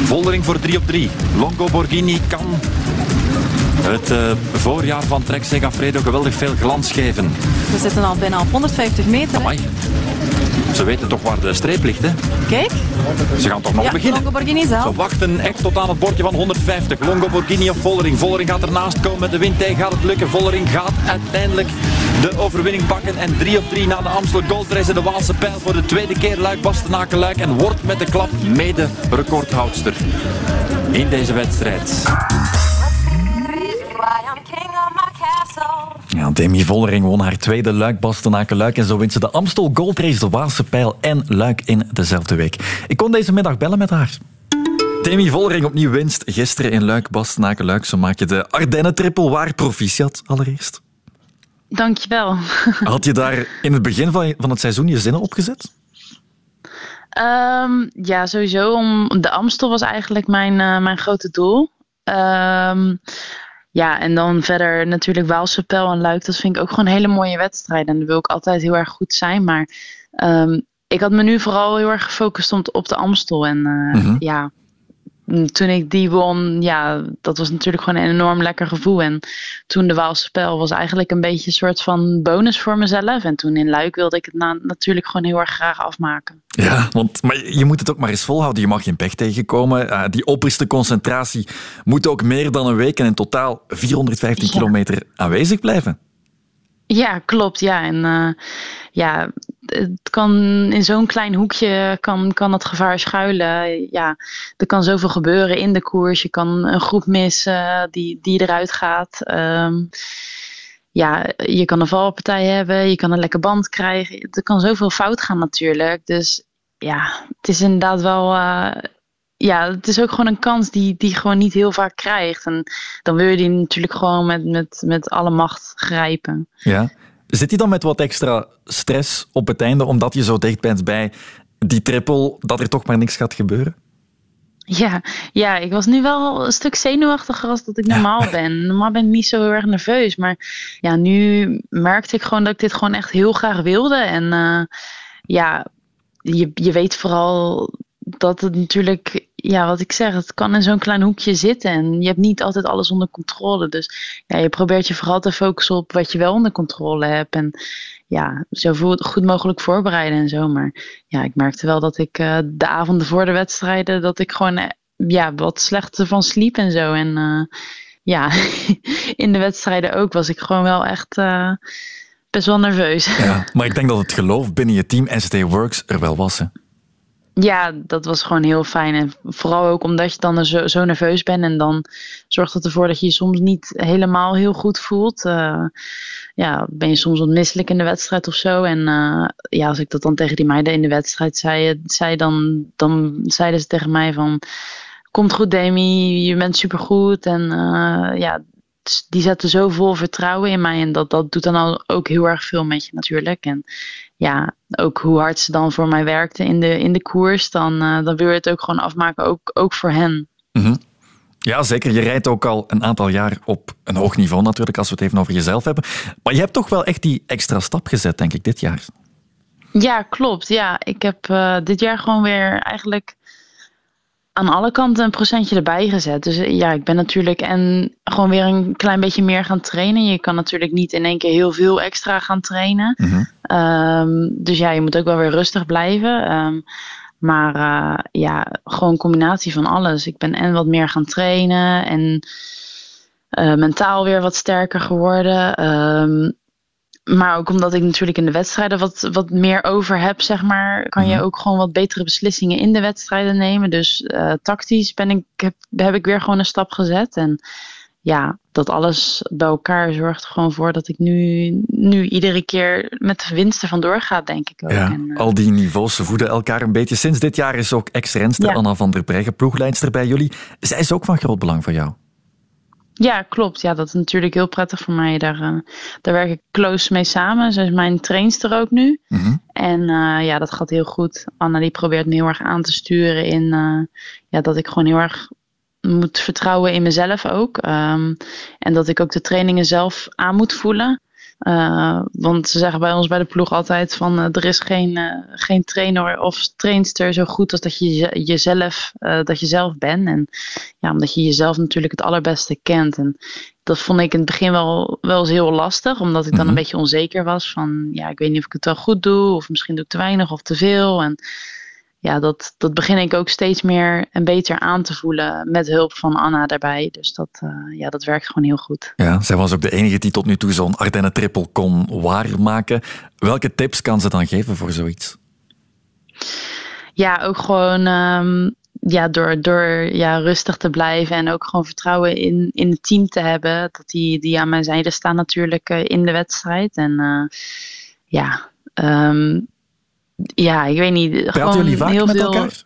Voldering voor 3 op 3. Longo Borghini kan het eh, voorjaar van Trek Segafredo geweldig veel glans geven. We zitten al bijna op 150 meter. Ze weten toch waar de streep ligt, hè? Kijk. Ze gaan toch nog ja, beginnen? Longo Borghini zelf. Ze wachten echt tot aan het bordje van 150. Longo Borghini of Vollering. Vollering gaat ernaast komen met de wind tegen. Gaat het lukken? Vollering gaat uiteindelijk de overwinning pakken. En 3 op 3 na de Amstel Gold Race. De Waalse pijl voor de tweede keer Luik Bastenaken Luik. En wordt met de klap mede recordhoudster in deze wedstrijd. Ja, Demi Vollering won haar tweede Luik Bastenaken Luik en zo wint ze de Amstel Gold Race, de Waalse Pijl en Luik in dezelfde week. Ik kon deze middag bellen met haar. Demi Vollering opnieuw winst gisteren in Luik Bastenaken Luik. Zo maak je de Ardennen triple waar proficiat allereerst. Dankjewel. Had je daar in het begin van, van het seizoen je zinnen opgezet? Ehm, ja, sowieso. Om, de Amstel was eigenlijk mijn, eh, mijn grote doel. Ehm, ja, en dan verder natuurlijk Waalse Pijl en Luik. Dat vind ik ook gewoon hele mooie wedstrijden. En daar wil ik altijd heel erg goed zijn. Maar ehm, ik had me nu vooral heel erg gefocust op, de Amstel. En eh, Mhm. ja, toen ik die won, ja, dat was natuurlijk gewoon een enorm lekker gevoel. En toen de Waalse Pijl was eigenlijk een beetje een soort van bonus voor mezelf. En toen in Luik wilde ik het na- natuurlijk gewoon heel erg graag afmaken. Ja, want maar je moet het ook maar eens volhouden. Je mag geen pech tegenkomen. Eh, die opperste concentratie moet ook meer dan een week en in totaal 415 kilometer aanwezig blijven. Ja, klopt. Ja, en eh, ja, het kan in zo'n klein hoekje kan, kan het gevaar schuilen. Ja, er kan zoveel gebeuren in de koers. Je kan een groep missen die, die eruit gaat. Ehm, ja, je kan een valpartij hebben. Je kan een lekke band krijgen. Er kan zoveel fout gaan natuurlijk. Dus ja, het is inderdaad wel... eh, ja, het is ook gewoon een kans die, die je gewoon niet heel vaak krijgt. En dan wil je die natuurlijk gewoon met, met, met alle macht grijpen. Ja. Zit je dan met wat extra stress op het einde, omdat je zo dicht bent bij die triple, dat er toch maar niks gaat gebeuren? Ja, ja, ik was nu wel een stuk zenuwachtiger als dat ik normaal ben. Normaal ben ik niet zo heel erg nerveus. Maar ja, nu merkte ik gewoon dat ik dit gewoon echt heel graag wilde. En eh, ja, je, je weet vooral dat het natuurlijk, ja, wat ik zeg, het kan in zo'n klein hoekje zitten. En je hebt niet altijd alles onder controle. Dus ja, je probeert je vooral te focussen op wat je wel onder controle hebt. En ja, zo goed mogelijk voorbereiden en zo. Maar ja, ik merkte wel dat ik eh, de avonden voor de wedstrijden, dat ik gewoon eh, ja, wat slechter van sliep en zo. En eh, ja, in de wedstrijden ook was ik gewoon wel echt best wel nerveus. Ja, maar ik denk dat het geloof binnen je team ST Works er wel was. Hè? Ja, dat was gewoon heel fijn. En vooral ook omdat je dan zo, zo nerveus bent. En dan zorgt het ervoor dat je je soms niet helemaal heel goed voelt. Eh, ja, ben je soms wat in de wedstrijd of zo. En eh, ja, als ik dat dan tegen die meiden in de wedstrijd zei, zei dan, dan zeiden ze tegen mij van... Komt goed, Demi, je bent supergoed. En eh, ja, s- die zetten zo vol vertrouwen in mij. En dat, dat doet dan ook heel erg veel met je natuurlijk. En ja, ook hoe hard ze dan voor mij werkten in de, in de koers. Dan, eh, dan wil je het ook gewoon afmaken, ook, ook voor hen. Mhm. Ja, zeker. Je rijdt ook al een aantal jaar op een hoog niveau natuurlijk, als we het even over jezelf hebben. Maar je hebt toch wel echt die extra stap gezet, denk ik, dit jaar. Ja, klopt. Ja, ik heb eh, dit jaar gewoon weer eigenlijk aan alle kanten een procentje erbij gezet. Dus eh, ja, ik ben natuurlijk en gewoon weer een klein beetje meer gaan trainen. Je kan natuurlijk niet in één keer heel veel extra gaan trainen. Ehm, dus ja, je moet ook wel weer rustig blijven. Ehm, maar eh, ja, gewoon een combinatie van alles. Ik ben en wat meer gaan trainen en eh, mentaal weer wat sterker geworden. Ehm, maar ook omdat ik natuurlijk in de wedstrijden wat, wat meer over heb, zeg maar, kan je ook gewoon wat betere beslissingen in de wedstrijden nemen. Dus eh, tactisch ben ik, heb, heb ik weer gewoon een stap gezet. En ja, dat alles bij elkaar zorgt er gewoon voor dat ik nu, nu iedere keer met de winsten vandoor ga, denk ik ook. Ja, En, eh, al die niveaus ze voeden elkaar een beetje. Sinds dit jaar is ook ex-renster Ja. Anna van der Breggen ploegleidster bij jullie. Zij is ook van groot belang voor jou. Ja, klopt. Ja, dat is natuurlijk heel prettig voor mij. Daar, eh, daar werk ik close mee samen. Ze is mijn trainster ook nu. En eh, ja, dat gaat heel goed. Anna die probeert me heel erg aan te sturen in eh, ja, dat ik gewoon heel erg moet vertrouwen in mezelf ook. Ehm, en dat ik ook de trainingen zelf aan moet voelen. Eh, want ze zeggen bij ons bij de ploeg altijd van eh, er is geen, eh, geen trainer of trainster zo goed als dat je je- jezelf, dat je zelf bent. En ja, omdat je jezelf natuurlijk het allerbeste kent. En dat vond ik in het begin wel, wel eens heel lastig, omdat ik dan een beetje onzeker was van ja, ik weet niet of ik het wel goed doe, of misschien doe ik te weinig of te veel. En ja, dat, dat begin ik ook steeds meer en beter aan te voelen met hulp van Anna daarbij. Dus dat, eh, ja, dat werkt gewoon heel goed. Ja, zij was ook de enige die tot nu toe zo'n Ardennen triple kon waarmaken. Welke tips kan ze dan geven voor zoiets? Ja, ook gewoon ehm, ja, door, door ja, rustig te blijven en ook gewoon vertrouwen in, in het team te hebben. Dat die, die aan mijn zijde staan natuurlijk eh, in de wedstrijd. En eh, ja, ehm, ja, ik weet niet. Praten gewoon jullie vaak heel met veel, elkaar?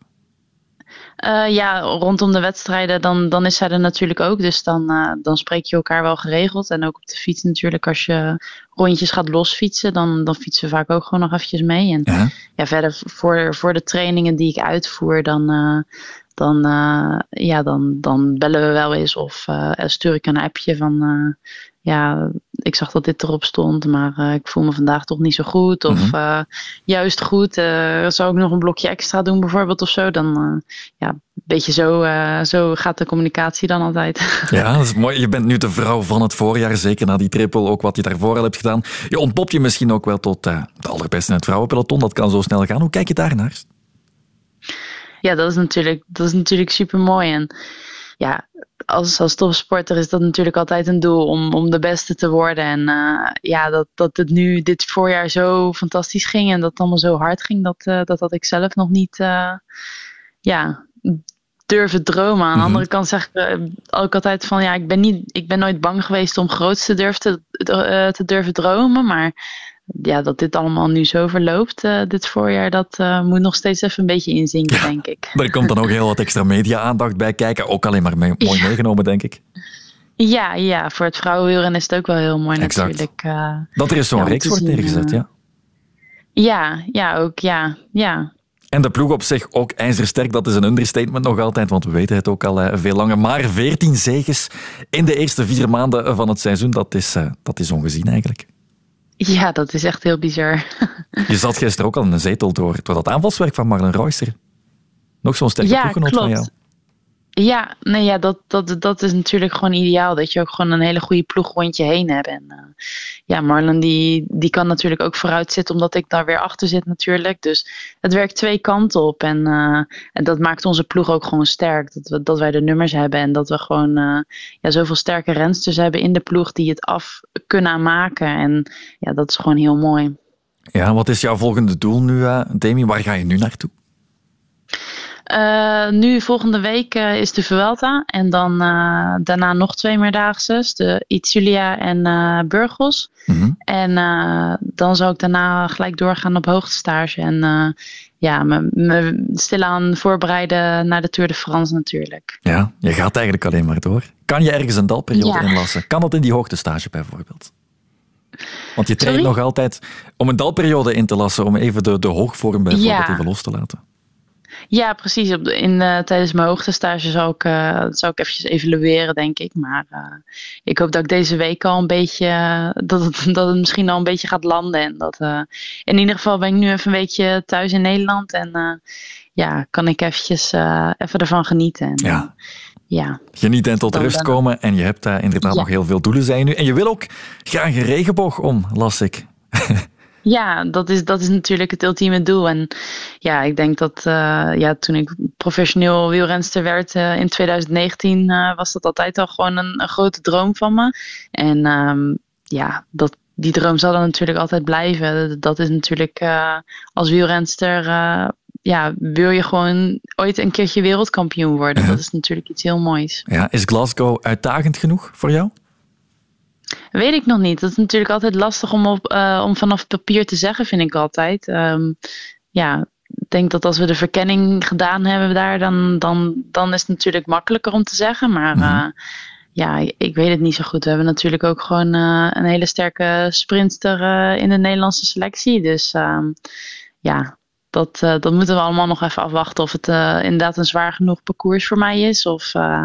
Eh, ja, rondom de wedstrijden, dan, dan is zij er natuurlijk ook. Dus dan, eh, dan spreek je elkaar wel geregeld. En ook op de fiets natuurlijk, als je rondjes gaat losfietsen, dan, dan fietsen we vaak ook gewoon nog eventjes mee. En ja, verder voor, voor de trainingen die ik uitvoer, dan, eh, dan, ja, dan, dan bellen we wel eens of stuur ik een appje van... ja, ik zag dat dit erop stond, maar eh, ik voel me vandaag toch niet zo goed. Of Mhm. eh, juist goed, eh, zou ik nog een blokje extra doen bijvoorbeeld of zo. Dan, ja, een beetje zo, zo gaat de communicatie dan altijd. Ja, dat is mooi. Je bent nu de vrouw van het voorjaar, zeker na die triple, ook wat je daarvoor al hebt gedaan. Je ontpopt je misschien ook wel tot de allerbeste in het vrouwenpeloton. Dat kan zo snel gaan. Hoe kijk je daarnaar? Ja, dat is natuurlijk, dat is natuurlijk super mooi. En ja, als, als topsporter is dat natuurlijk altijd een doel om, om de beste te worden. En eh, ja, dat, dat het nu dit voorjaar zo fantastisch ging en dat het allemaal zo hard ging, dat, eh, dat had ik zelf nog niet eh, ja, durven dromen. Aan de andere kant zeg ik ook altijd van ja, ik ben, niet, ik ben nooit bang geweest om groot te durven, te, te durven dromen. Maar ja, dat dit allemaal nu zo verloopt, eh, dit voorjaar, dat eh, moet nog steeds even een beetje inzinken, denk ik. Er komt dan ook heel wat extra media-aandacht bij kijken. Ook alleen maar mee- mooi meegenomen, denk ik. Ja, ja, voor het vrouwenwielrennen is het ook wel heel mooi Exact. natuurlijk. eh. Dat er is zo'n Ja, reeks wordt neergezet, ja. Ja, ja, ook, ja, ja. En de ploeg op zich ook ijzersterk, dat is een understatement nog altijd, want we weten het ook al veel langer. Maar 14 zegens in de eerste vier maanden van het seizoen, dat is, dat is ongezien eigenlijk. Ja, dat is echt heel bizar. Je zat gisteren ook al in een zetel door, door dat aanvalswerk van Marlen Royster. Nog zo'n sterke Ja, ploeggenoot van klopt. jou. Ja, nee, ja dat, dat, dat is natuurlijk gewoon ideaal. Dat je ook gewoon een hele goede ploeg rond je heen hebt. En eh, ja, Marlon die, die kan natuurlijk ook vooruit zitten, omdat ik daar weer achter zit natuurlijk. Dus het werkt twee kanten op. En, eh, en dat maakt onze ploeg ook gewoon sterk. Dat, we, dat wij de nummers hebben en dat we gewoon eh, ja, zoveel sterke rensters hebben in de ploeg die het af kunnen maken. En ja, dat is gewoon heel mooi. Ja, wat is jouw volgende doel nu, Demi? Waar ga je nu naartoe? Eh, nu volgende week eh, is de Vuelta en dan eh, daarna nog twee meerdaagse, de Itzulia en Burgos. En eh, dan zou ik daarna gelijk doorgaan op hoogtestage en ja, me, me stilaan voorbereiden naar de Tour de France natuurlijk. Ja, je gaat eigenlijk alleen maar door. Kan je ergens een dalperiode Ja. inlassen? Kan dat in die hoogtestage bijvoorbeeld? Want je traint Sorry? nog altijd om een dalperiode in te lassen, om even de, de hoogvorm bijvoorbeeld Ja. even los te laten. Ja, precies. Op de- in, eh, tijdens mijn hoogtestage zou ik, zou ik eventjes evalueren, denk ik. Maar eh, ik hoop dat ik deze week al een beetje, dat het, dat het misschien al een beetje gaat landen. En dat, in ieder geval ben ik nu even een weekje thuis in Nederland. En ja, kan ik eventjes even ervan genieten. En, Ja. ja. Geniet en tot Dan rust komen. En je hebt eh, inderdaad Ja. nog heel veel doelen, zei je nu. En je wil ook graag een regenboog om, las ik. Ja, dat is, dat is natuurlijk het ultieme doel. En ja, ik denk dat eh, ja, toen ik professioneel wielrenster werd eh, in 2019, eh, was dat altijd al gewoon een, een grote droom van me. En ehm, ja, dat, die droom zal er natuurlijk altijd blijven. Dat is natuurlijk als wielrenster, ja, wil je gewoon ooit een keertje wereldkampioen worden. Dat is natuurlijk iets heel moois. Ja, is Glasgow uitdagend genoeg voor jou? Weet ik nog niet. Dat is natuurlijk altijd lastig om, op, eh, om vanaf papier te zeggen, vind ik altijd. Ehm, ja, ik denk dat als we de verkenning gedaan hebben daar, dan, dan, dan is het natuurlijk makkelijker om te zeggen. Maar eh, ja, ik weet het niet zo goed. We hebben natuurlijk ook gewoon eh, een hele sterke sprinter in de Nederlandse selectie. Dus ehm, ja, dat, eh, dat moeten we allemaal nog even afwachten of het eh, inderdaad een zwaar genoeg parcours voor mij is. Of eh,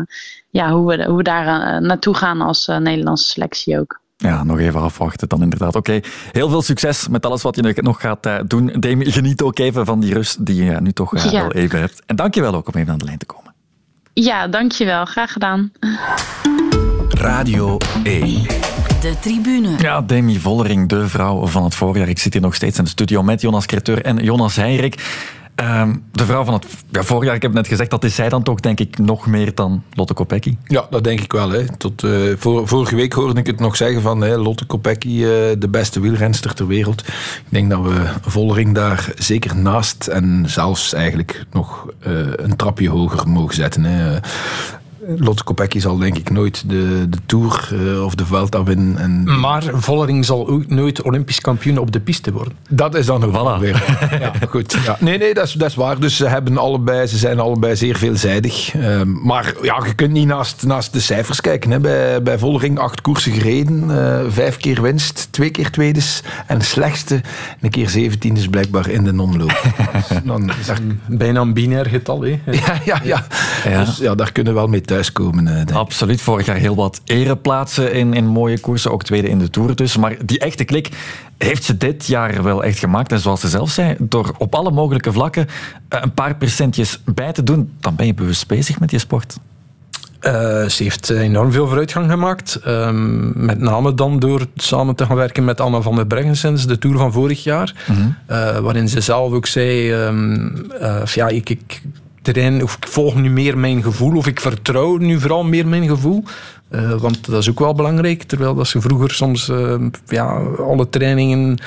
ja, hoe, we, hoe we daar naartoe gaan als eh, Nederlandse selectie ook. Ja, nog even afwachten dan inderdaad. Oké, heel veel succes met alles wat je nog gaat eh, doen. Demi, geniet ook even van die rust die je nu toch eh, Ja. wel even hebt. En dankjewel ook om even aan de lijn te komen. Ja, dankjewel. Graag gedaan. Radio 1. De tribune. Ja, Demi Vollering, de vrouw van het voorjaar. Ik zit hier nog steeds in de studio met Jonas Creteur en Jonas Heirik. Ehm, de vrouw van het ja, voorjaar, ik heb net gezegd, dat is zij dan toch denk ik nog meer dan Lotte Kopecky. Ja, dat denk ik wel. Hè. Tot, eh, vorige week hoorde ik het nog zeggen van hè, Lotte Kopecky, eh, de beste wielrenster ter wereld. Ik denk dat we Vollering daar zeker naast en zelfs eigenlijk nog eh, een trapje hoger mogen zetten. Hè. Lotte Kopecky zal denk ik nooit de, de Tour eh, of de Vuelta winnen. En Maar Vollering zal ook nooit Olympisch kampioen op de piste worden. Dat is dan ook wel weer. Ja, goed. Ja. Nee, nee, dat is, dat is waar. Dus ze, hebben allebei, ze zijn allebei zeer veelzijdig. Ehm, maar ja, je kunt niet naast, naast de cijfers kijken. Hè. Bij, bij Vollering acht koersen gereden, eh, vijf keer winst, twee keer tweedes. En de slechtste, een keer zeventien is blijkbaar in de omloop. Dus dan is daar- Bijna een binair getal, hè? ja, ja, ja. Ja. Dus ja, daar kunnen we wel mee thuiskomen. eh, denk ik. Absoluut, vorig jaar heel wat ereplaatsen in, in mooie koersen, ook tweede in de Tour dus. Maar die echte klik heeft ze dit jaar wel echt gemaakt. En zoals ze zelf zei, door op alle mogelijke vlakken eh, een paar percentjes bij te doen, dan ben je bewust bezig met je sport. Eh, ze heeft enorm veel vooruitgang gemaakt. Ehm, met name dan door samen te gaan werken met Anna van der Breggen sinds de Tour van vorig jaar. Eh, waarin ze zelf ook zei... ehm, eh, ja, ik, ik, terrein, of ik volg nu meer mijn gevoel, of ik vertrouw nu vooral meer mijn gevoel. Eh, want dat is ook wel belangrijk. Terwijl dat ze vroeger soms eh, ja, alle trainingen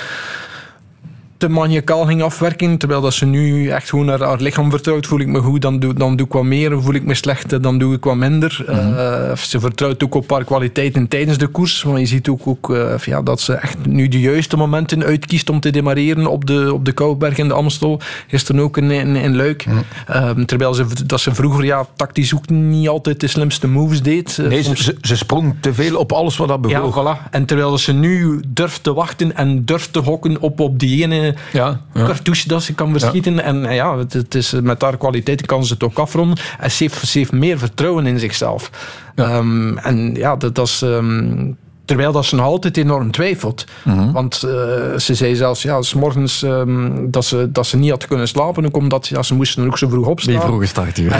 te maniacaal ging afwerken. Terwijl dat ze nu echt gewoon naar haar lichaam vertrouwt. Voel ik me goed, dan doe, dan doe ik wat meer. Voel ik me slecht, dan doe ik wat minder. Eh, ze vertrouwt ook op haar kwaliteiten tijdens de koers. Maar je ziet ook, ook eh, ja, dat ze echt nu de juiste momenten uitkiest om te demareren op de, op de Kouwberg en de Amstel. Gisteren ook in, in, in Luik. Ehm, terwijl ze, dat ze vroeger ja, tactisch ook niet altijd de slimste moves deed. Eh, Nee, ze, soms- ze, ze sprong te veel op alles wat dat ja, bewoog. voilà. En terwijl ze nu durft te wachten en durft te hokken op, op die ene Ja, ja. cartouche dat ze kan verschieten. En eh, ja, het, het is, met haar kwaliteiten kan ze het ook afronden. En ze heeft, ze heeft meer vertrouwen in zichzelf. Ehm, en ja, dat, dat is... ehm, Terwijl dat ze nog altijd enorm twijfelt. Want eh, ze zei zelfs, ja, s morgens ehm, dat, ze, dat ze niet had kunnen slapen. Ook omdat ja, ze moesten ook zo vroeg opstaan. Die vroege startuur.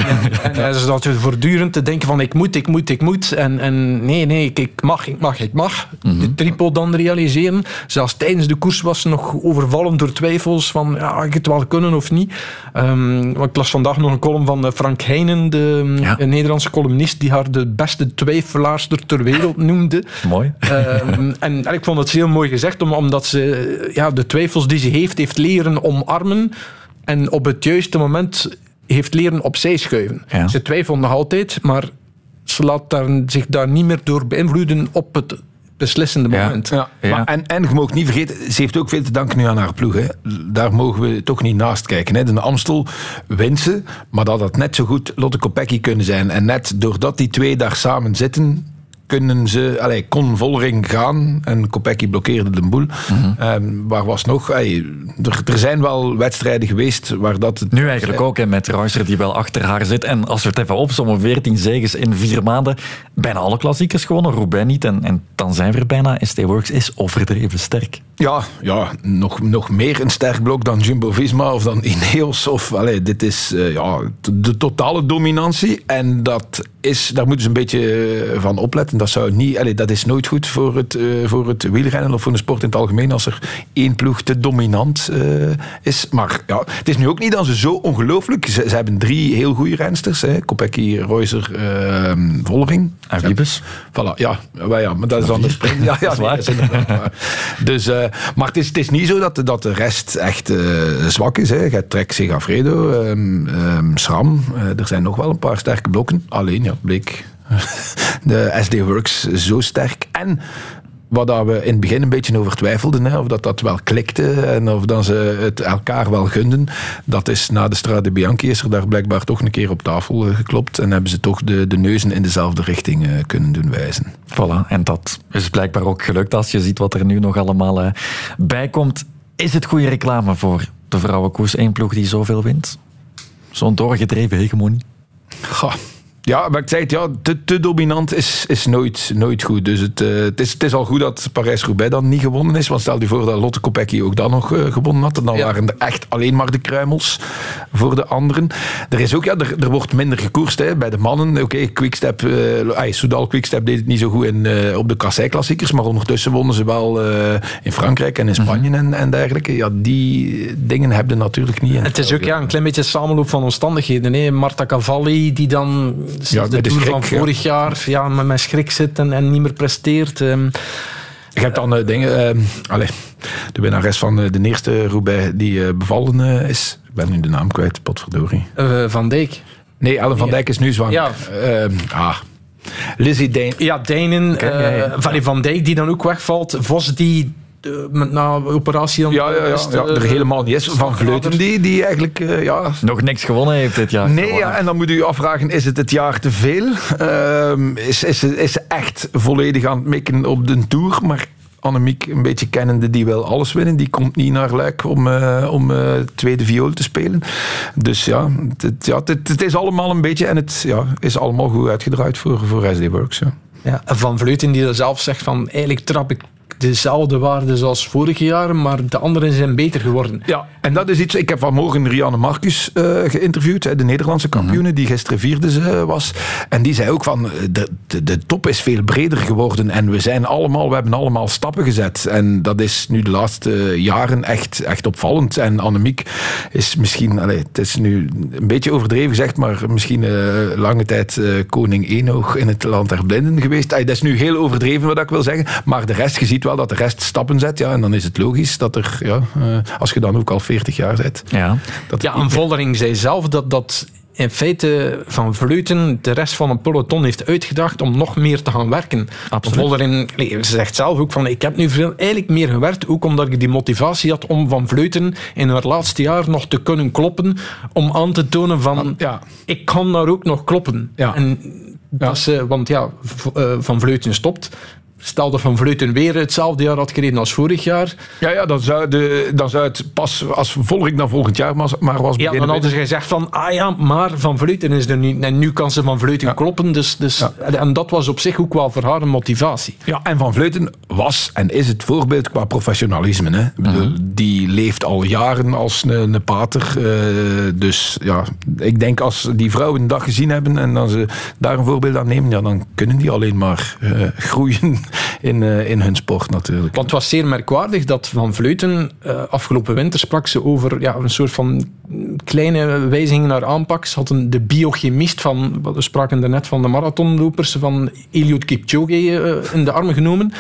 En hij zat voortdurend te denken van ik moet, ik moet, ik moet. En, en nee, nee, ik, ik mag, ik mag, ik mag. De triple dan realiseren. Zelfs tijdens de koers was ze nog overvallen door twijfels van ja, ik het wel kunnen of niet. Want ik las vandaag nog een column van eh, Frank Heijnen, de een Nederlandse columnist, die haar de beste twijfelaarster ter wereld noemde. Mooi. Ehm, en, en ik vond het heel mooi gezegd, om, omdat ze ja, de twijfels die ze heeft, heeft leren omarmen. En op het juiste moment heeft leren opzij schuiven. Ze twijfelt nog altijd, maar ze laat daar, zich daar niet meer door beïnvloeden op het beslissende moment. Ja, Maar en, en je mag niet vergeten, ze heeft ook veel te danken nu aan haar ploeg. Hè. Daar mogen we toch niet naast kijken. Hè. De Amstel wint ze, maar dat had net zo goed Lotte Kopecky kunnen zijn. En net doordat die twee daar samen zitten, kunnen ze, allee, kon Vollering gaan en Kopecky blokkeerde de boel. Ehm, waar was nog? Allee, er, er zijn wel wedstrijden geweest waar dat... Het, Nu eigenlijk ook, hè, met Reusser die wel achter haar zit. En als we het even opzommen, 14 zegens in vier maanden. Bijna alle klassiekers gewonnen, Roubaix niet. En, en dan zijn we er bijna. ST Works is overdreven sterk. Ja, ja nog, nog meer een sterk blok dan Jumbo-Visma of dan Ineos. Of, allee, dit is eh, ja, de totale dominantie. En dat is, daar moeten ze een beetje eh, van opletten. Dat, zou niet, allee, dat is nooit goed voor het, eh, voor het wielrennen of voor de sport in het algemeen. Als er één ploeg te dominant is. Maar ja, het is nu ook niet dat ze zo ongelooflijk... Ze, ze hebben drie heel goede rensters. Hè. Kopecky, Reuser, eh, Vollering. En Wiebes. Voilà, ja, maar ja, maar dat is dan de sprint. Ja, ja, Dat is nee, waar. dat is. Dus, maar het is, niet zo dat, dat de rest echt eh, zwak is. Hè. Je hebt Trek Segafredo, ehm ehm, SRAM. eh, er zijn nog wel een paar sterke blokken. Alleen, ja, bleek de SD Works zo sterk. En wat dat we in het begin een beetje over twijfelden, hè, of dat dat wel klikte en of dat ze het elkaar wel gunden, dat is na de Strade Bianchi is er daar blijkbaar toch een keer op tafel eh, geklopt en hebben ze toch de, de neuzen in dezelfde richting eh, kunnen doen wijzen. Voilà, en dat is blijkbaar ook gelukt als je ziet wat er nu nog allemaal eh, bij komt. Is het goede reclame voor de vrouwenkoers? Eén ploeg die zoveel wint? Zo'n doorgedreven hegemonie? Goh, Ja, maar ik zei het, ja, te, te dominant is, is nooit, nooit goed. Dus het, eh, het, is, het is al goed dat Parijs-Roubaix dan niet gewonnen is. Want stel je voor dat Lotte Kopecky ook dan nog eh, gewonnen had. En dan waren er echt alleen maar de kruimels voor de anderen. Er is ook, ja, er, er wordt minder gekoerst hè, bij de mannen. Oké, Quickstep, eh ay, Soudal Quickstep deed het niet zo goed in, op de kassei-klassiekers. Maar ondertussen wonnen ze wel in Frankrijk en in Spanje en, en dergelijke. Ja, die dingen hebben natuurlijk niet. in Het is ook ja, een klein beetje een samenloop van omstandigheden. Hè. Marta Cavalli, die dan sinds Ja, de de Tour schrik, van ja. vorig jaar ja, met mijn schrik zit en, en niet meer presteert. ehm. Je hebt dan eh, dingen... eh, allez, de winnares van eh, de eerste Roubaix die eh, bevallen eh, is. Ik ben nu de naam kwijt, potverdorie. Van Dijk. Nee, Ellen van Dijk is nu zwanger. Ja. Eh, ah. Lizzie Dane. Ja, Dijnen. Oké, ja, ja. Van, van Dijk die dan ook wegvalt. Vos die na operatie... dan- Ja, ja, ja, is ja, er helemaal niet is. Van Vleuten die, die eigenlijk... eh, ja, Nog niks gewonnen heeft dit jaar. Nee, Gewonnen. ja, en dan moet u je afvragen, is het het jaar te veel? Ehm, is, is, ze- is ze echt volledig aan het mikken op de Tour? Maar Annemiek, een beetje kennende, die wil alles winnen. Die komt niet naar Luik om, eh, om eh, tweede viool te spelen. Dus ja, het, ja het, het is allemaal een beetje... En het ja, is allemaal goed uitgedraaid voor, voor SD Works. Ja. Ja, en Van Vleuten die er zelf zegt van eigenlijk trap ik dezelfde waarden zoals vorige jaren, maar de anderen zijn beter geworden. Ja, en dat is iets... Ik heb vanmorgen Rianne Marcus eh, geïnterviewd, de Nederlandse kampioene, die gisteren vierde ze was. En die zei ook van, eh, de, de, de top is veel breder geworden en we zijn allemaal, we hebben allemaal stappen gezet. En dat is nu de laatste jaren echt, echt opvallend. En Annemiek is misschien, allez, het is nu een beetje overdreven gezegd, maar misschien eh, lange tijd eh, koning Enoch in het land der blinden geweest. Dat is nu heel overdreven wat ik wil zeggen, maar de rest, je ziet wel dat de rest stappen zet, ja, en dan is het logisch dat er, ja, eh, als je dan ook al 40 jaar bent. Ja. Dat Ja, en Voldering zei zelf dat, dat in feite Van Vleuten de rest van het peloton heeft uitgedacht om nog meer te gaan werken. Absoluut. Voldering nee, ze zegt zelf ook van ik heb nu veel, eigenlijk meer gewerkt, ook omdat ik die motivatie had om Van Vleuten in haar laatste jaar nog te kunnen kloppen, om aan te tonen van ja. ik kan daar ook nog kloppen. Ja. En dat is, eh, want ja, eh, Van Vleuten stopt. Stel dat Van Vleuten weer hetzelfde jaar had gereden als vorig jaar. Ja, ja dan, zou de, dan zou het pas als volging dan volgend jaar maar, maar was Ja, beginnen dan hadden ze gezegd van, ah ja, maar Van Vleuten is er niet. En nu kan ze Van Vleuten kloppen. Dus, dus, En dat was op zich ook wel voor haar een motivatie. Ja, en Van Vleuten was en is het voorbeeld qua professionalisme. Hè? Bedoel, Die leeft al jaren als een, een pater. eh, dus ja, ik denk als die vrouwen een dag gezien hebben en dan ze daar een voorbeeld aan nemen, ja, dan kunnen die alleen maar eh, groeien in, eh, in hun sport natuurlijk. Want het was zeer merkwaardig dat Van Vleuten eh, afgelopen winter sprak ze over ja, een soort van kleine wijzigingen naar aanpak. Ze hadden de biochemist van, we spraken daarnet van de marathonlopers, van Eliud Kipchoge eh, in de armen genomen.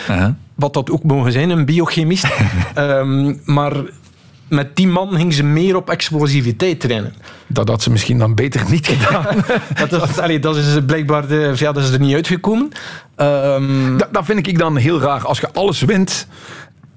Wat dat ook mogen zijn, een biochemist. Ehm, maar met die man ging ze meer op explosiviteit trainen. Dat had ze misschien dan beter niet gedaan. dat, is, allee, dat is blijkbaar de, ja, dat is er niet uitgekomen. Ehm, Dat, dat vind ik dan heel raar. Als je alles wint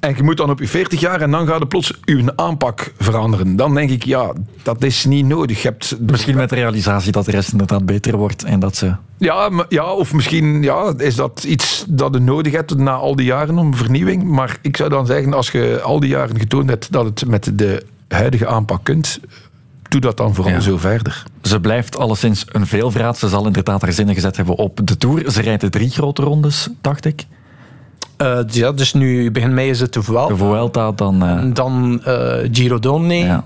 en je moet dan op je 40 jaar en dan gaat er plots je aanpak veranderen. Dan denk ik, ja, dat is niet nodig. Je hebt Misschien met de realisatie dat de rest inderdaad beter wordt en dat ze... Ja, maar- ja, of misschien ja, is dat iets dat je nodig hebt na al die jaren om vernieuwing. Maar ik zou dan zeggen, als je al die jaren getoond hebt dat het met de huidige aanpak kunt, doe dat dan vooral Ja. zo verder. Ze blijft alleszins een veelvraat. Ze zal inderdaad haar zinnen gezet hebben op de Tour. Ze rijdt de drie grote rondes, dacht ik. Eh, ja, dus nu begin mei is het de Vuelta. De Vuelta, dan... En dan eh Giro Donne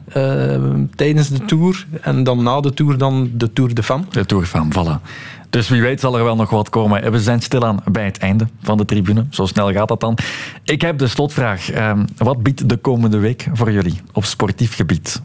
tijdens de Tour. En dan na de Tour dan de Tour de Femme. De Tour van, voilà. Dus wie weet zal er wel nog wat komen. We zijn stilaan bij het einde van de tribune. Zo snel gaat dat dan. Ik heb de slotvraag. Ehm, wat biedt de komende week voor jullie op sportief gebied?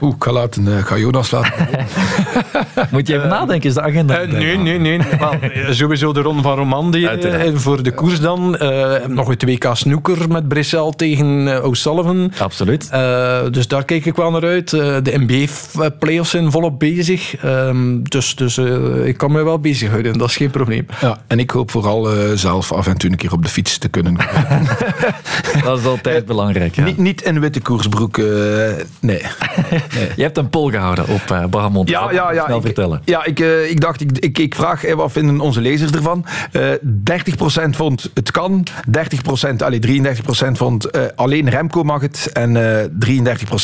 Oeh, ik ga, laten, eh, ik ga Jonas laten. Moet je even nadenken, is de agenda? Eh, nee, nee, nee. Eh, sowieso de Ronde van Romandie Uiteraard. voor de koers dan. Eh, nog het WK Snoeker met Brissel tegen eh, O'Sullivan. Absoluut. Eh, dus daar kijk ik wel naar uit. Eh, de NBA-playoffs zijn volop bezig. Ehm, dus dus eh, ik kan me wel bezighouden, dat is geen probleem. Ja, en ik hoop vooral eh, zelf af en toe een keer op de fiets te kunnen. Dat is altijd belangrijk. Ja. niet, niet in witte koersbroek, eh, nee. Je hebt een poll gehouden op uh, Bahamond. Ja, ja, ja. Snel Ik, vertellen. ja, ik, eh, ik dacht, ik, ik, ik vraag eh, wat vinden onze lezers ervan. Eh 30% vond het kan, 30%, allee, 33% vond alleen Remco mag het en eh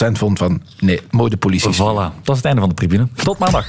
33% vond van nee, modepolitie. Voilà, dat is het einde van de tribune. Tot maandag.